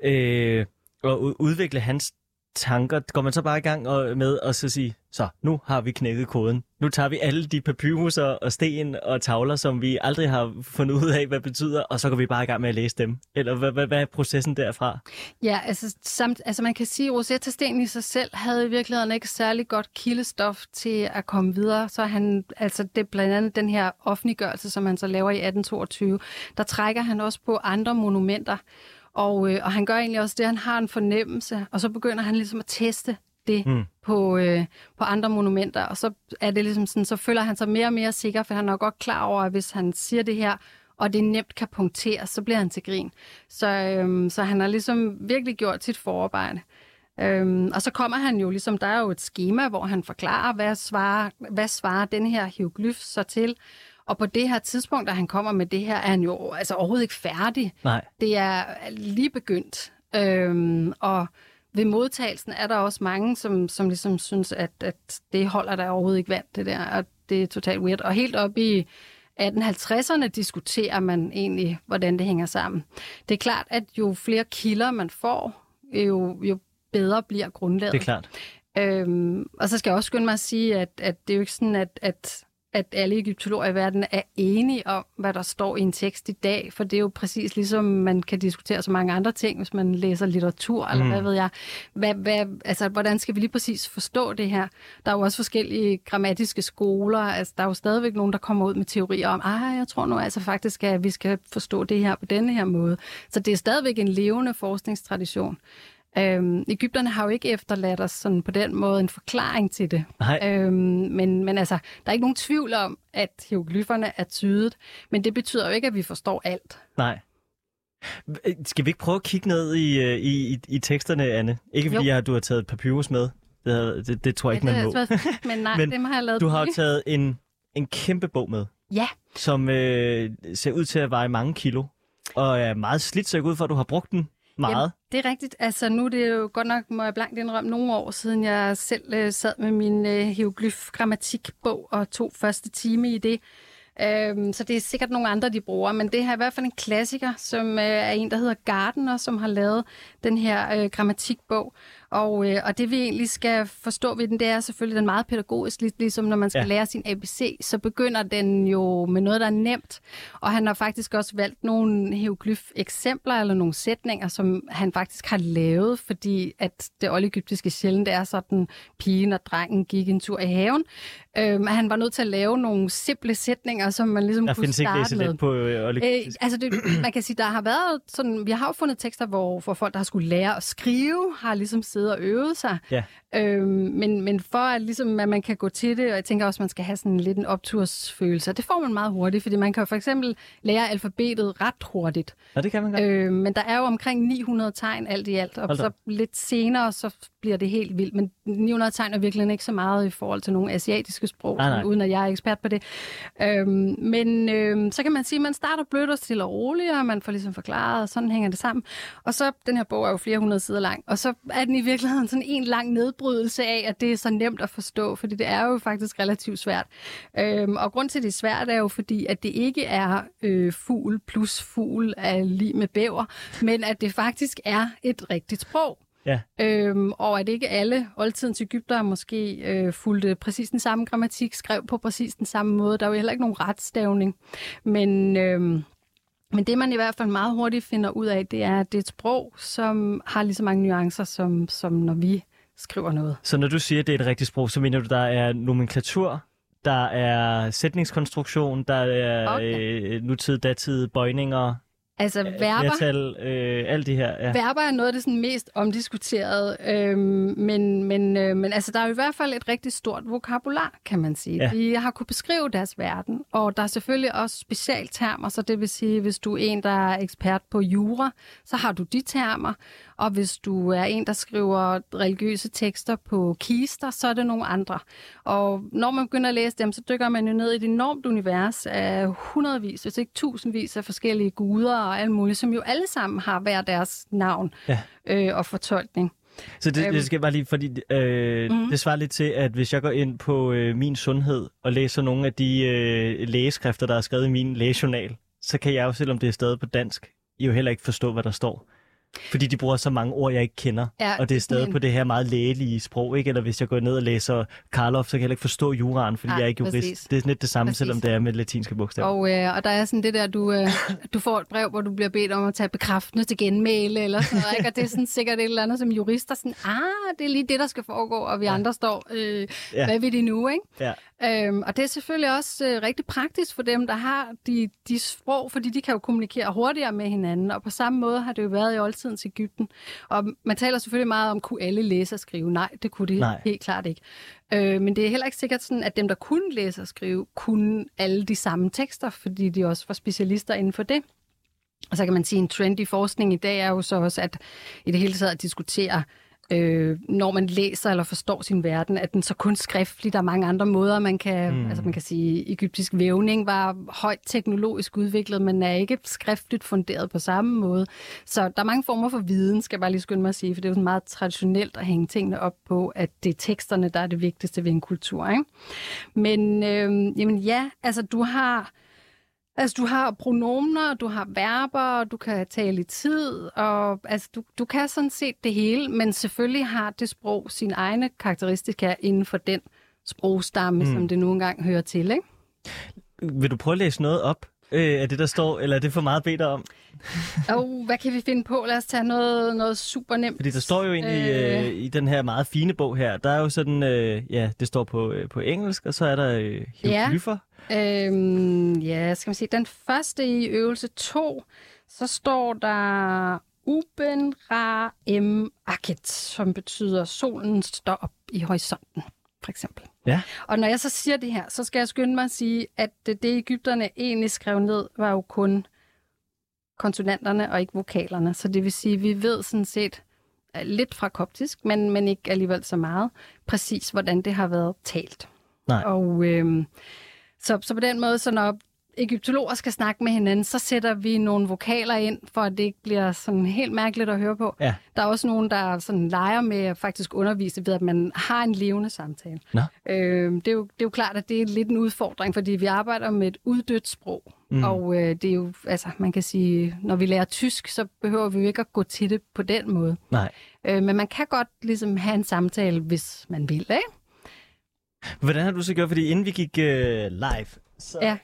øh, at udvikle hans tanker? Går man så bare i gang og, med at så sige, så nu har vi knækket koden. Nu tager vi alle de papyruser og sten og tavler, som vi aldrig har fundet ud af, hvad betyder, og så går vi bare i gang med at læse dem. Eller hvad, hvad, hvad er processen derfra? Ja, altså, samt, altså man kan sige, at Rosetta-stenen i sig selv havde i virkeligheden ikke særlig godt kildestof til at komme videre. Så han, altså det er blandt andet den her offentliggørelse, som han så laver i 1822, der trækker han også på andre monumenter. Og, øh, og han gør egentlig også det, han har en fornemmelse, og så begynder han ligesom at teste det mm. på, øh, på andre monumenter, og så er det ligesom sådan, så føler han sig mere og mere sikker, for han er godt klar over, at hvis han siger det her, og det nemt kan punkteres, så bliver han til grin. Så, øhm, så han har ligesom virkelig gjort sit forarbejde. Øhm, og så kommer han jo ligesom, der er jo et schema, hvor han forklarer, hvad svarer, hvad svarer den her hieroglyf så til. Og på det her tidspunkt, da han kommer med det her, er han jo altså overhovedet ikke færdig. Nej. Det er lige begyndt. Øhm, og ved modtagelsen er der også mange, som, som ligesom synes, at, at det holder der overhovedet ikke vand, det der, og det er totalt weird. Og helt op i 1850'erne diskuterer man egentlig, hvordan det hænger sammen. Det er klart, at jo flere kilder man får, jo, jo bedre bliver grundlaget. Det er klart. Øhm, og så skal jeg også skynde mig at sige, at, at det er jo ikke sådan, at, at at alle egyptologer i verden er enige om, hvad der står i en tekst i dag, for det er jo præcis ligesom man kan diskutere så mange andre ting, hvis man læser litteratur, eller mm. hvad ved jeg. Hvad, hvad, altså, hvordan skal vi lige præcis forstå det her? Der er jo også forskellige grammatiske skoler, altså der er jo stadigvæk nogen, der kommer ud med teorier om, ah, jeg tror nu altså faktisk, at vi skal forstå det her på denne her måde. Så det er stadigvæk en levende forskningstradition. Øhm, Ægypterne har jo ikke efterladt os sådan på den måde en forklaring til det. Nej. Øhm, men, men altså, der er ikke nogen tvivl om, at hieroglyferne er tydet, men det betyder jo ikke, at vi forstår alt. Nej. Skal vi ikke prøve at kigge ned i, øh, i, i, i teksterne, Anne? Ikke fordi jeg, du har taget papyrus med. Det, det, det tror jeg ikke, man må. men nej, men dem har jeg lavet. Du har jo taget en, en kæmpe bog med. Ja. Som øh, ser ud til at veje mange kilo. Og er meget slidt, så jeg ud for, at du har brugt den meget. Jamen, det er rigtigt. Altså nu er det jo godt nok, må jeg blankt indrømme, nogle år siden jeg selv øh, sad med min øh, hieroglyf-grammatikbog og tog første time i det. Øhm, så det er sikkert nogle andre, de bruger, men det her er i hvert fald en klassiker, som øh, er en, der hedder Gardner, som har lavet den her øh, grammatikbog. Og, øh, og det vi egentlig skal forstå ved den, det er selvfølgelig den meget pædagogisk, ligesom når man skal ja. lære sin ABC, så begynder den jo med noget, der er nemt. Og han har faktisk også valgt nogle hieroglyf-eksempler eller nogle sætninger, som han faktisk har lavet, fordi at det oldegyptiske sjældent er sådan, pigen og drengen gik en tur i haven. Øh, han var nødt til at lave nogle simple sætninger, som man ligesom der kunne starte ikke med. på øh, øh, altså det, man kan sige, der har været sådan, vi har jo fundet tekster, hvor, hvor folk, der har skulle lære at skrive, har ligesom siddet og øvet sig. Ja. Øhm, men, men for at, ligesom, at man kan gå til det, og jeg tænker også, at man skal have sådan lidt en optursfølelse, det får man meget hurtigt, fordi man kan for eksempel lære alfabetet ret hurtigt. Og det kan man godt. Øh, men der er jo omkring 900 tegn alt i alt, og Hold så op. lidt senere, så bliver det helt vildt. Men 900 tegn er virkelig ikke så meget i forhold til nogle asiatiske sprog, Nej, nej. uden at jeg er ekspert på det. Øhm, men øhm, så kan man sige, at man starter blødt og stille og roligt, og man får ligesom forklaret, og sådan hænger det sammen. Og så, den her bog er jo flere hundrede sider lang, og så er den i virkeligheden sådan en lang nedbrydelse af, at det er så nemt at forstå, fordi det er jo faktisk relativt svært. Øhm, og grund til, at det er svært, er jo fordi, at det ikke er øh, fugl plus fugl af lige med bæver, men at det faktisk er et rigtigt sprog. Ja. Øhm, og at ikke alle oldtidens Ægypter måske øh, fulgte præcis den samme grammatik, skrev på præcis den samme måde. Der er jo heller ikke nogen retstavning. Men, øhm, men det, man i hvert fald meget hurtigt finder ud af, det er, at det er et sprog, som har lige så mange nuancer, som, som når vi skriver noget. Så når du siger, at det er et rigtigt sprog, så mener du, der er nomenklatur, der er sætningskonstruktion, der er Okay. øh, nutid, datid, bøjninger, Altså verber, flertal, øh, alt det her. Ja. Verber er noget af det sådan mest omdiskuterede, øhm, men, men, øh, men altså, der er jo i hvert fald et rigtig stort vokabular, kan man sige. Ja. De har kunnet beskrive deres verden, og der er selvfølgelig også specialtermer, så det vil sige, hvis du er en, der er ekspert på jura, så har du de termer, og hvis du er en, der skriver religiøse tekster på kister, så er det nogle andre. Og når man begynder at læse dem, så dykker man jo ned i et enormt univers af hundredvis, hvis ikke tusindvis af forskellige guder og alt muligt, som jo alle sammen har hver deres navn Ja. øh, og fortolkning. Så det, Øhm. det skal bare lige, fordi øh, mm. det svarer lidt til, at hvis jeg går ind på øh, min sundhed og læser nogle af de øh, lægeskrifter, der er skrevet i min lægejournal, så kan jeg jo, selvom det er stadig på dansk, jo heller ikke forstå, hvad der står. Fordi de bruger så mange ord, jeg ikke kender, Ja, og det er stadig men- på det her meget lægelige sprog, ikke? Eller hvis jeg går ned og læser Karloff, så kan jeg heller ikke forstå juraen, fordi Nej, jeg er ikke jurist. præcis. Det er sådan lidt det samme, Præcis. selvom det er med latinske bogstaver. Og, øh, og der er sådan det der, du, øh, du får et brev, hvor du bliver bedt om at tage bekræftende til genmæle, eller sådan noget, ikke? og det er sådan sikkert et eller andet som jurister, sådan, ah, det er lige det, der skal foregå, og vi ja. andre står, øh, Ja. ja. hvad vil de nu, ikke? Ja. Øhm, og det er selvfølgelig også øh, rigtig praktisk for dem, der har de, de sprog, fordi de kan jo kommunikere hurtigere med hinanden. Og på samme måde har det jo været i oldtidens Ægypten. Og man taler selvfølgelig meget om, kunne alle læse og skrive? Nej, det kunne de Nej. helt klart ikke. Øh, men det er heller ikke sikkert sådan, at dem, der kunne læse og skrive, kunne alle de samme tekster, fordi de også var specialister inden for det. Og så kan man sige, at en trend i forskning i dag er jo så også, at i det hele taget at diskutere, øh, når man læser eller forstår sin verden, at den så kun skriftlig. Der er mange andre måder, man kan, mm. altså man kan sige, egyptisk vævning var højt teknologisk udviklet, men er ikke skriftligt funderet på samme måde. Så der er mange former for viden, skal jeg bare lige skynde mig at sige, for det er jo meget traditionelt at hænge tingene op på, at det er teksterne, der er det vigtigste ved en kultur. Ikke? Men øh, jamen ja, altså du har... Altså, du har pronomner, du har verber, du kan tale i tid, og altså, du, du kan sådan set det hele, men selvfølgelig har det sprog sine egne karakteristika inden for den sprogstamme, mm. som det nu engang hører til, ikke? Vil du prøve at læse noget op øh, af det, der står, eller er det for meget bedt om? Og hvad kan vi finde på? Lad os tage noget, noget super nemt. Fordi der står jo egentlig øh... Øh. I den her meget fine bog her, der er jo sådan, øh, ja, det står på, øh, på engelsk, og så er der øh, hieroglyffer. Øhm, ja, skal man se. Den første i øvelse 2, så står der Uben Ra Em Akhet, som betyder solen står op i horisonten, for eksempel. Ja. Og når jeg så siger det her, så skal jeg skynde mig at sige, at det, det Ægypterne egentlig skrev ned, var jo kun konsonanterne og ikke vokalerne. Så det vil sige, at vi ved sådan set øh, lidt fra koptisk, men, men ikke alligevel så meget, præcis hvordan det har været talt. Nej. Og øhm, så, så på den måde, så når egyptologer skal snakke med hinanden, så sætter vi nogle vokaler ind, for at det ikke bliver sådan helt mærkeligt at høre på. Ja. Der er også nogen, der sådan leger med at faktisk undervise ved, at man har en levende samtale. Nå. Øh, det, er jo, det er jo klart, at det er lidt en udfordring, fordi vi arbejder med et uddødt sprog. Mm. Og øh, det er jo, altså man kan sige, når vi lærer tysk, så behøver vi jo ikke at gå til det på den måde. Nej. Øh, men man kan godt ligesom have en samtale, hvis man vil, ikke? Hvordan har du så gjort? Fordi inden vi gik øh, live, så Ja.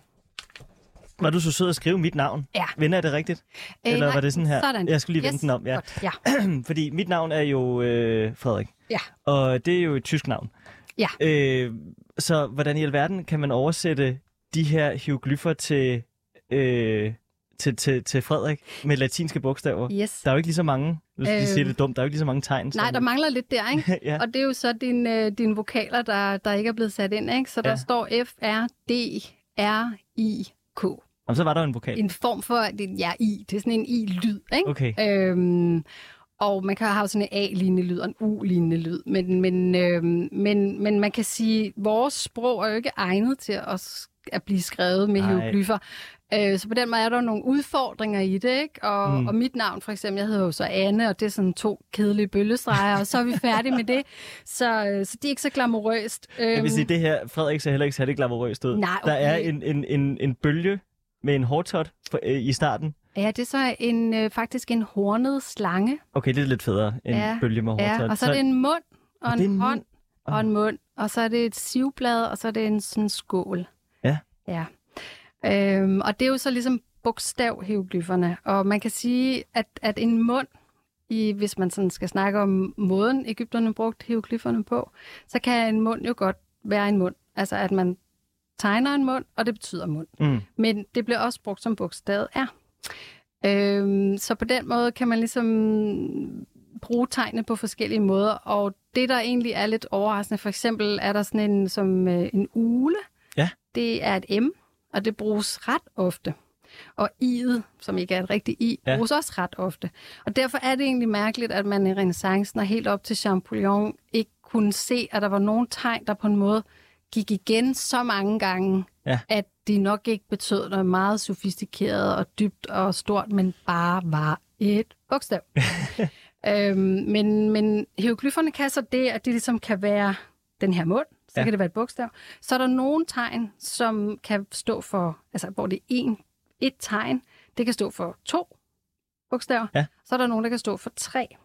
Var du så sød at skrive mit navn. Ja. Vender jeg det rigtigt? Øh, Eller nej, var det sådan her? Sådan. Jeg skulle lige vende yes, den om, ja. Godt. ja. Fordi mit navn er jo øh, Frederik, Ja. og det er jo et tysk navn. Ja. Øh, så hvordan i alverden kan man oversætte de her hieroglyffer til øh, til, til, til Frederik med latinske bogstaver. Yes. Der er jo ikke lige så mange, hvis øh, de siger det dumt, der er jo ikke lige så mange tegn. Nej, som- der mangler lidt der, ikke? ja. Og det er jo så dine, øh, dine vokaler, der, der ikke er blevet sat ind, ikke? Så der Ja. står F, R, D, R, I, K. Og så var der jo en vokal. En form for, det, ja, I, det er sådan en I-lyd, ikke? Okay. Øhm, og man kan have sådan en A-lignende lyd og en U-lignende lyd. Men, men, øhm, men, men man kan sige, at vores sprog er jo ikke egnet til at, at blive skrevet med hieroglyffer. Øh, så på den måde er der jo nogle udfordringer i det, ikke? Og, Mm. og mit navn for eksempel, jeg hedder jo så Anne, og det er sådan to kedelige bølgestreger, og så er vi færdige med det. Så, øh, så det er ikke så glamourøst. Jeg vil sige, Øhm, det her, Frederik ser heller ikke særlig glamourøst ud. Nej, Der er okay. en, en, en, en bølge med en hårtot for, øh, i starten. Ja, det er så en, øh, faktisk en hornet slange. Okay, det er lidt federe end Ja, bølge med hårtot. Ja, og så er det en mund og Og en, en hånd og en mund, og så er det et sivblad, og så er det en sådan skål. Ja. Ja. Øhm, og det er jo så ligesom bogstavhieroglyfferne, og man kan sige, at, at en mund, i, hvis man sådan skal snakke om måden, Ægypterne brugte hieroglyfferne på, så kan en mund jo godt være en mund. Altså at man tegner en mund, og det betyder mund. Mm. Men det bliver også brugt som bogstavet er. Øhm, så på den måde kan man ligesom bruge tegne på forskellige måder, og det, der egentlig er lidt overraskende, for eksempel er der sådan en som øh, en ule. Ja. Det er et M, og det bruges ret ofte. Og i'et, som ikke er et rigtigt i, Ja. bruges også ret ofte. Og derfor er det egentlig mærkeligt, at man i renaissancen og helt op til Champollion ikke kunne se, at der var nogle tegn, der på en måde gik igen så mange gange, Ja. at de nok ikke betød noget meget sofistikeret og dybt og stort, men bare var et bogstav. øhm, men, men hieroglyfferne kan så det, at de ligesom kan være den her mund, så Ja. kan det være et bogstav. Så er der nogle tegn, som kan stå for, altså hvor det er en, et tegn, det kan stå for to bogstaver. Ja. Så er der nogle, der kan stå for tre.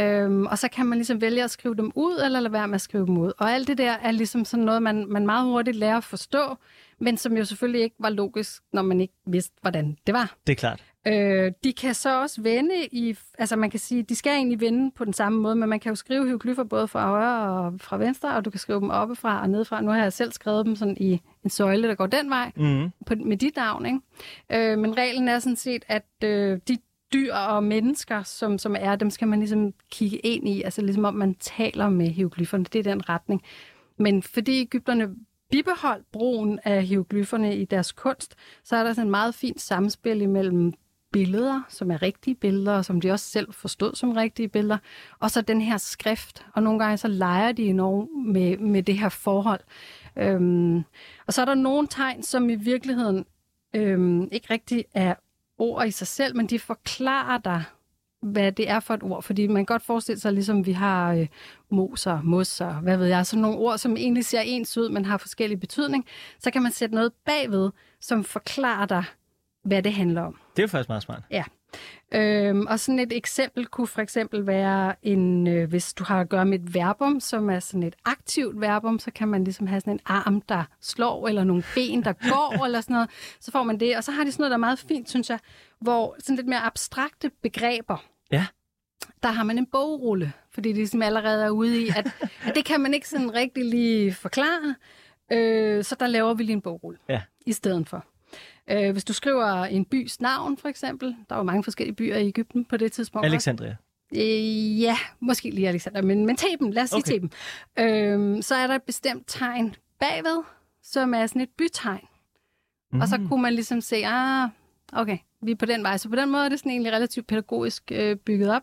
Øhm, og så kan man ligesom vælge at skrive dem ud, eller lade være med at skrive dem ud. Og alt det der er ligesom sådan noget, man, man meget hurtigt lærer at forstå, men som jo selvfølgelig ikke var logisk, når man ikke vidste, hvordan det var. Det er klart. Øh, de kan så også vende i, altså man kan sige, de skal egentlig vende på den samme måde, men man kan jo skrive hieroglyffer både fra højre og fra venstre, og du kan skrive dem oppefra og nedefra. Nu har jeg selv skrevet dem sådan i en søjle, der går den vej Mm. på, med dit navn. Ikke? Øh, men reglen er sådan set, at øh, de dyr og mennesker, som, som er, dem skal man ligesom kigge ind i, altså ligesom om man taler med hieroglyferne. Det er den retning. Men fordi Ægypterne bibeholdt brugen af hieroglyferne i deres kunst, så er der sådan en meget fint samspil imellem billeder, som er rigtige billeder, og som de også selv forstod som rigtige billeder, og så den her skrift. Og nogle gange så leger de enormt med, med det her forhold. Øhm, og så er der nogle tegn, som i virkeligheden øhm, ikke rigtig er ord i sig selv, men de forklarer dig, hvad det er for et ord. Fordi man kan godt forestille sig, ligesom vi har øh, moser, mosser, hvad ved jeg, sådan nogle ord, som egentlig ser ens ud, men har forskellig betydning. Så kan man sætte noget bagved, som forklarer dig, hvad det handler om. Det er faktisk meget smart. Øhm, og sådan et eksempel kunne for eksempel være, en, øh, hvis du har at gøre med et verbum, som er sådan et aktivt verbum, så kan man ligesom have sådan en arm, der slår, eller nogle ben, der går, eller sådan noget. Så får man det. Og så har de sådan noget, der er meget fint, synes jeg, hvor sådan lidt mere abstrakte begreber, Ja. der har man en bogrulle, fordi det ligesom allerede er ude i, at, at det kan man ikke sådan rigtig lige forklare. Øh, så der laver vi lige en bogrulle Ja. i stedet for. Øh, hvis du skriver en bys navn, for eksempel, der var mange forskellige byer i Ægypten på det tidspunkt. Alexandria. Øh, ja, måske lige Alexander, men, men Theben, lad os sige Okay. Theben. Øhm, så er der et bestemt tegn bagved, som er sådan et bytegn. Mm. Og så kunne man ligesom se, ah, okay, vi er på den vej. Så på den måde er det sådan egentlig relativt pædagogisk øh, bygget op.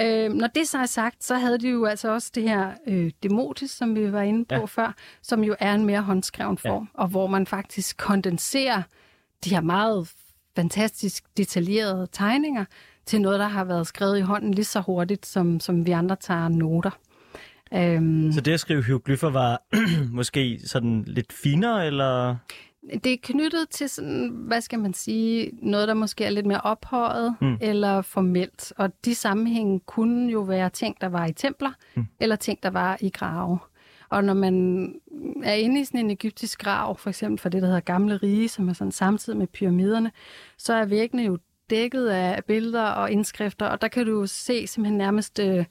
Øh, når det så er sagt, så havde de jo altså også det her øh, demotis, som vi var inde på Ja. før, som jo er en mere håndskreven form, ja. og hvor man faktisk kondenserer de her meget fantastisk detaljerede tegninger til noget, der har været skrevet i hånden lige så hurtigt, som, som vi andre tager noter. Øhm, Så det at skrive hieroglyffer var måske sådan lidt finere, eller? det er knyttet til sådan, hvad skal man sige, noget, der måske er lidt mere ophøjet Mm. eller formelt. Og de sammenhænge kunne jo være ting, der var i templer, mm. eller ting, der var i grave. Og når man er inde i sådan en egyptisk grav, for eksempel for det, der hedder Gamle Rige, som er sådan samtidig med pyramiderne, så er væggene jo dækket af billeder og indskrifter, og der kan du se simpelthen nærmest øh,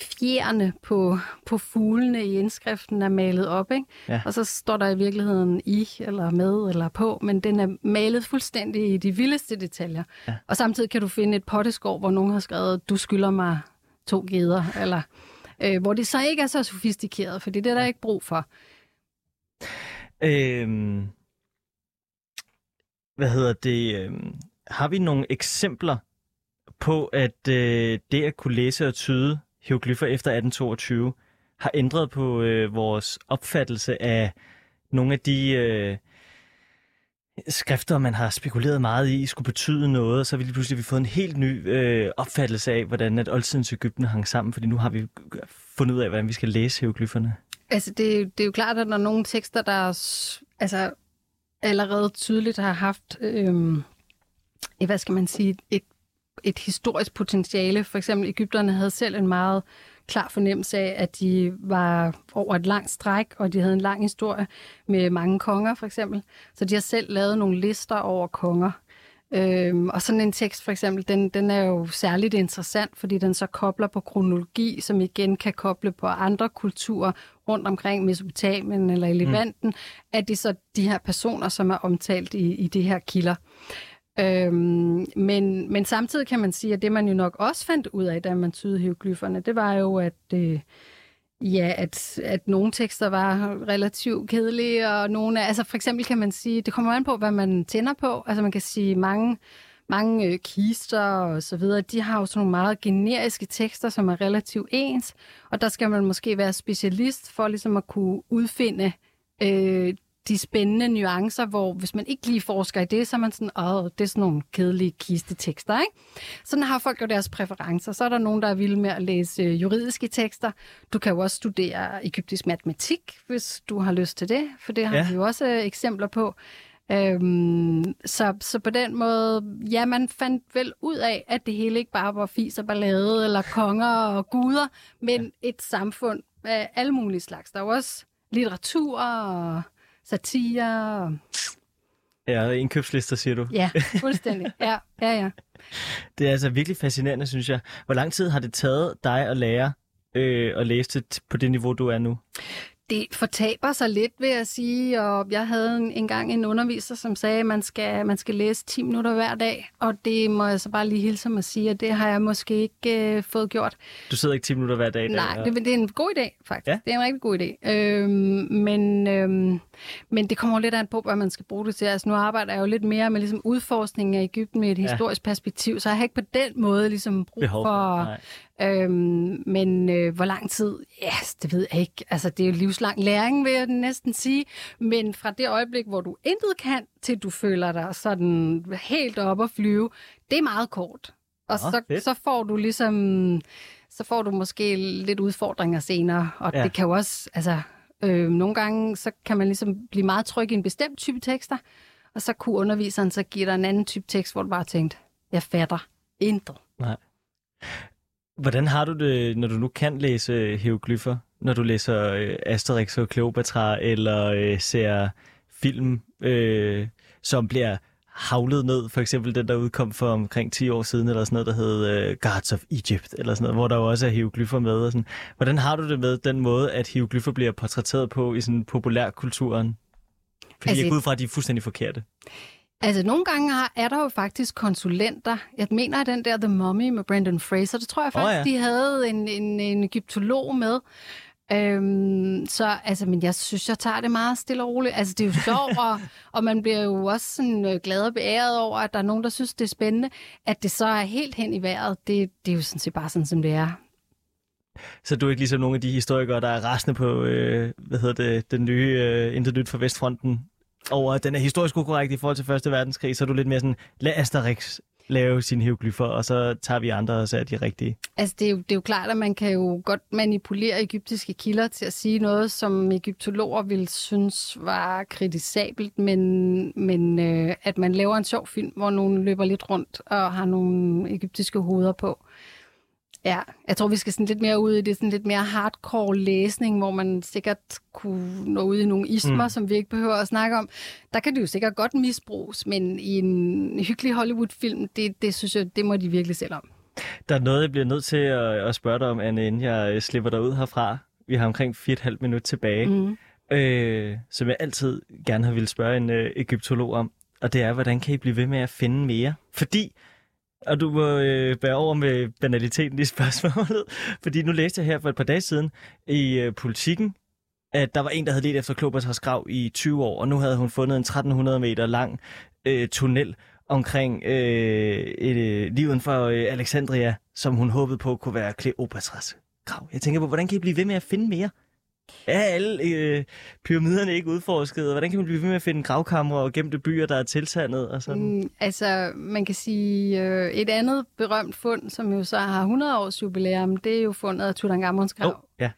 fjerne på, på fuglene i indskriften er malet op, ikke? Ja. Og så står der i virkeligheden i, eller med, eller på, men den er malet fuldstændig i de vildeste detaljer. Ja. Og samtidig kan du finde et potteskår, hvor nogen har skrevet, du skylder mig to geder, eller øh, hvor det så ikke er så sofistikeret, for det er der ikke brug for. Øhm, hvad hedder det? Øhm, har vi nogle eksempler på, at øh, det at kunne læse og tyde hieroglyffer efter 1822 har ændret på øh, vores opfattelse af nogle af de øh, skrifter, man har spekuleret meget i, skulle betyde noget, og så har vi lige pludselig fået en helt ny øh, opfattelse af, hvordan at oldtidens Ægypten hang sammen, fordi nu har vi fundet ud af, hvordan vi skal læse hieroglyfferne. Altså, det, det er jo klart, at der er nogle tekster, der er, altså, allerede tydeligt har haft, øh, hvad skal man sige, et, et historisk potentiale. For eksempel, Ægypterne havde selv en meget klar fornemmelse af, at de var over et langt stræk, og de havde en lang historie med mange konger, for eksempel. Så de har selv lavet nogle lister over konger. Øhm, og sådan en tekst for eksempel, den, den er jo særligt interessant, fordi den så kobler på kronologi, som igen kan koble på andre kulturer rundt omkring Mesopotamien eller i Levanten, mm. at det så de her personer, som er omtalt i, i de her kilder. Øhm, men, men samtidig kan man sige, at det man jo nok også fandt ud af, da man tydede hieroglyferne, det var jo, at, øh, ja, at, at nogle tekster var relativt kedelige, og nogle altså for eksempel kan man sige, det kommer an på, hvad man tænder på. Altså man kan sige, mange mange øh, kister og så videre, de har jo sådan nogle meget generiske tekster, som er relativt ens, og der skal man måske være specialist for ligesom at kunne udfinde øh, de spændende nuancer, hvor hvis man ikke lige forsker i det, så er man sådan, åh, det er sådan nogle kedelige kistetekster, ikke? Sådan har folk jo deres præferencer. Så er der nogen, der er vilde med at læse øh, juridiske tekster. Du kan jo også studere egyptisk matematik, hvis du har lyst til det, for det har ja. vi jo også øh, eksempler på. Øhm, så, så på den måde, ja, man fandt vel ud af, at det hele ikke bare var fis og ballade, eller konger og guder, men ja. et samfund af alle mulige slags. Der er jo også litteratur og satire. Og... Ja, indkøbslister, siger du. Ja, fuldstændig. Ja, ja, ja. Det er altså virkelig fascinerende, synes jeg. Hvor lang tid har det taget dig at lære øh, at læse det på det niveau, du er nu? Det fortaber sig lidt, vil jeg sige. Og jeg havde en, engang en underviser, som sagde, at man skal, man skal læse 10 minutter hver dag. Og det må jeg så bare lige hilse mig at sige, at det har jeg måske ikke øh, fået gjort. Du sidder ikke 10 minutter hver dag? Nej, det, det er en god idé, faktisk. Ja? Det er en rigtig god idé. Øhm, men, øhm, men det kommer lidt an på, hvad man skal bruge det til. Altså, nu arbejder jeg jo lidt mere med ligesom, udforskning af Ægypten med et ja. historisk perspektiv, så jeg har ikke på den måde ligesom, brug Behov for... for Øhm, men øh, hvor lang tid? Ja, yes, det ved jeg ikke. Altså, det er jo livslang læring, vil jeg næsten sige. Men fra det øjeblik, hvor du intet kan, til du føler dig sådan helt op at flyve, det er meget kort. Og Nå, så, så får du ligesom, så får du måske lidt udfordringer senere. Og ja. det kan jo også, altså, øh, nogle gange, så kan man ligesom blive meget tryg i en bestemt type tekster, og så kunne underviseren så give dig en anden type tekst, hvor du bare tænkte, jeg fatter intet. Nej. Hvordan har du det, når du nu kan læse hieroglyffer? Når du læser øh, Asterix og Cleopatra, eller øh, ser film, øh, som bliver havlet ned, for eksempel den, der udkom for omkring 10 år siden, eller sådan noget, der hed øh, Guards of Egypt, eller sådan noget, hvor der jo også er hieroglyffer med. Og sådan. Hvordan har du det med den måde, at hieroglyffer bliver portrætteret på i sådan populærkulturen? Fordi altså, jeg går ud fra, at de er fuldstændig forkerte. Altså, nogle gange er der jo faktisk konsulenter. Jeg mener, at den der The Mummy med Brandon Fraser, det tror jeg faktisk, oh, ja. de havde en, en, en egyptolog med. Øhm, så altså, men jeg synes, jeg tager det meget stille og roligt. Altså, det er jo sjovt, og, og man bliver jo også sådan, øh, glad og beæret over, at der er nogen, der synes, det er spændende. At det så er helt hen i vejret, det, det er jo sådan set bare sådan, som det er. Så du er ikke ligesom nogle af de historikere, der er rasende på, øh, hvad hedder det, den nye øh, Intet Nyt fra Vestfronten over, at den er historisk ukorrekt i forhold til Første Verdenskrig, så er du lidt mere sådan, lad Asterix lave sine hieroglyffer, og så tager vi andre og så er de rigtige. Altså, det er, jo, det er jo klart, at man kan jo godt manipulere egyptiske kilder til at sige noget, som egyptologer ville synes var kritisabelt, men, men øh, at man laver en sjov film, hvor nogen løber lidt rundt og har nogle egyptiske hoveder på, Ja, jeg tror, vi skal sådan lidt mere ud i det sådan lidt mere hardcore læsning, hvor man sikkert kunne nå ud i nogle ismer, mm. som vi ikke behøver at snakke om. Der kan det jo sikkert godt misbruges, men i en hyggelig Hollywood-film, det, det synes jeg, det må de virkelig selv om. Der er noget, jeg bliver nødt til at, at spørge dig om, Anne, inden jeg øh, slipper dig ud herfra. Vi har omkring 4,5 minut tilbage, mm. øh, som jeg altid gerne har ville spørge en øh, egyptolog om. Og det er, hvordan kan I blive ved med at finde mere? Fordi, og du må øh, bære over med banaliteten i spørgsmålet, fordi nu læste jeg her for et par dage siden i øh, politikken, at der var en, der havde let efter Kleopatras grav i 20 år, og nu havde hun fundet en 1300 meter lang øh, tunnel omkring øh, et, øh, livet for øh, Alexandria, som hun håbede på kunne være Kleopatras grav. Jeg tænker på, hvordan kan I blive ved med at finde mere? Er alle øh, pyramiderne ikke udforsket? Hvordan kan man blive ved med at finde gravkamre og gemte byer, der er tilsandet? Og sådan? Mm, altså, man kan sige, øh, et andet berømt fund, som jo så har 100 års jubilæum, det er jo fundet af Tutankhamons grav. Oh, ja.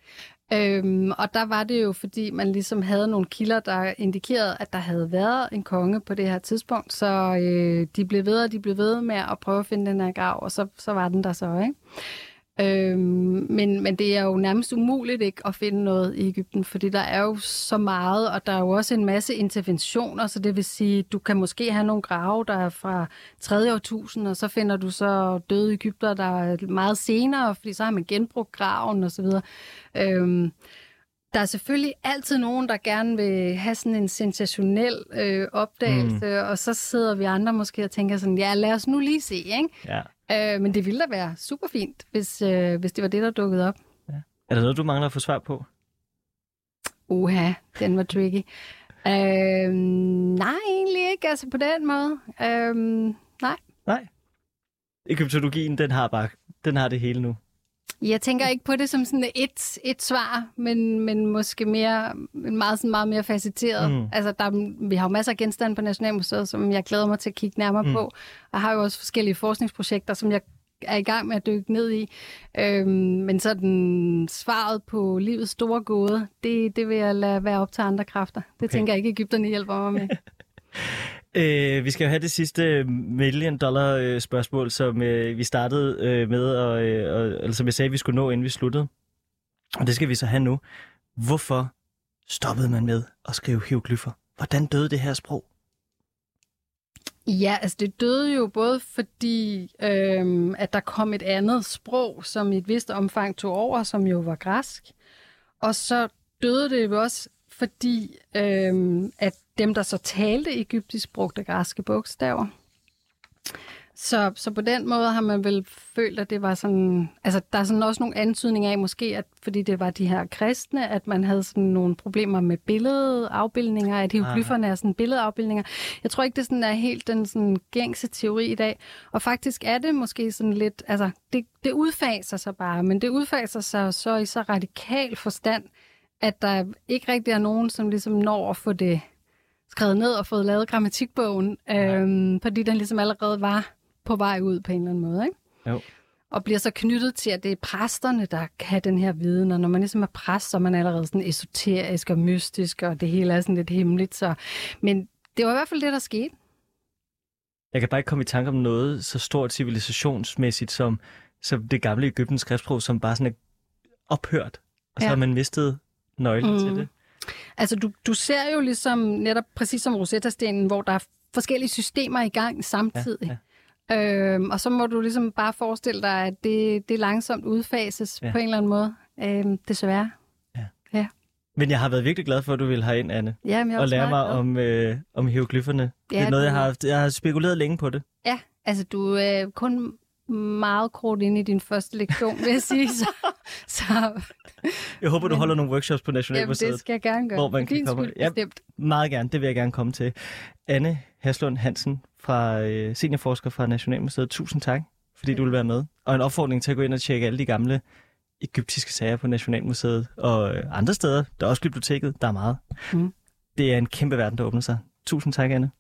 Øhm, og der var det jo, fordi man ligesom havde nogle kilder, der indikerede, at der havde været en konge på det her tidspunkt, så øh, de blev ved, og de blev ved med at prøve at finde den her grav, og så, så var den der så, ikke? Øhm, men, men det er jo nærmest umuligt ikke at finde noget i Ægypten, fordi der er jo så meget, og der er jo også en masse interventioner, så det vil sige, du kan måske have nogle grave, der er fra 3. årtusind, og så finder du så døde Ægypter, der er meget senere, fordi så har man genbrugt graven osv. Øhm, der er selvfølgelig altid nogen, der gerne vil have sådan en sensationel øh, opdagelse, mm. og så sidder vi andre måske og tænker sådan, ja, lad os nu lige se, ikke? Ja. Øh, men det ville da være super fint, hvis, øh, hvis det var det, der dukkede op. Ja. Er der noget, du mangler at få svar på? Uha, den var tricky. Øh, nej, egentlig ikke. Altså på den måde. Øh, nej. Nej. Egyptologien, den har bare, den har det hele nu. Jeg tænker ikke på det som sådan et, et svar, men, men måske mere, meget, sådan meget mere facetteret. Mm. Altså, der, vi har jo masser af genstande på Nationalmuseet, som jeg glæder mig til at kigge nærmere mm. på. Og har jo også forskellige forskningsprojekter, som jeg er i gang med at dykke ned i. Øhm, men den svaret på livets store gåde, det, det vil jeg lade være op til andre kræfter. Det okay. tænker jeg ikke, Ægypterne hjælper mig med. Øh, vi skal jo have det sidste million dollar øh, spørgsmål, som øh, vi startede øh, med, og, øh, og, eller som jeg sagde, vi skulle nå, inden vi sluttede. Og det skal vi så have nu. Hvorfor stoppede man med at skrive hieroglyffer? Hvordan døde det her sprog? Ja, altså det døde jo både fordi, øhm, at der kom et andet sprog, som i et vist omfang tog over, som jo var græsk. Og så døde det jo også fordi, øhm, at dem, der så talte egyptisk, brugte græske bogstaver. Så, så på den måde har man vel følt, at det var sådan... Altså, der er sådan også nogle antydninger af, måske, at fordi det var de her kristne, at man havde sådan nogle problemer med billedafbildninger, at hieroglyferne er sådan billedafbildninger. Jeg tror ikke, det sådan er helt den sådan gængse teori i dag. Og faktisk er det måske sådan lidt... Altså, det, det udfaser sig bare, men det udfaser sig så i så radikal forstand, at der ikke rigtig er nogen, som ligesom når at få det skrevet ned og fået lavet grammatikbogen, øhm, fordi den ligesom allerede var på vej ud på en eller anden måde. Ikke? Jo. Og bliver så knyttet til, at det er præsterne, der kan den her viden, og når man ligesom er præst, så er man allerede sådan esoterisk og mystisk, og det hele er sådan lidt hemmeligt. Så... Men det var i hvert fald det, der skete. Jeg kan bare ikke komme i tanke om noget så stort civilisationsmæssigt som, som det gamle Ægyptens skriftsprog, som bare sådan er ophørt, og så ja. har man mistet nøglen mm. til det. Altså, du, du ser jo ligesom netop præcis som Rosetta-stenen, hvor der er forskellige systemer i gang samtidig. Ja, ja. Øhm, og så må du ligesom bare forestille dig, at det, det langsomt udfases ja. på en eller anden måde, øhm, desværre. Ja. ja. Men jeg har været virkelig glad for, at du vil have ind, Anne. Ja, men jeg og lære mig om, øh, om hieroglyfferne. Ja, det er noget, jeg har, jeg har spekuleret længe på det. Ja, altså du er øh, kun meget kort ind i din første lektion, vil jeg sige. Så, så. Jeg håber, du holder nogle workshops på Nationalmuseet. Jamen, det skal jeg gerne gøre. Hvor man kan komme. Ja, meget gerne. Det vil jeg gerne komme til. Anne Haslund Hansen, fra øh, seniorforsker fra Nationalmuseet. Tusind tak, fordi du vil være med. Og en opfordring til at gå ind og tjekke alle de gamle egyptiske sager på Nationalmuseet og øh, andre steder. Der er også biblioteket. Der er meget. Mm. Det er en kæmpe verden, der åbner sig. Tusind tak, Anne.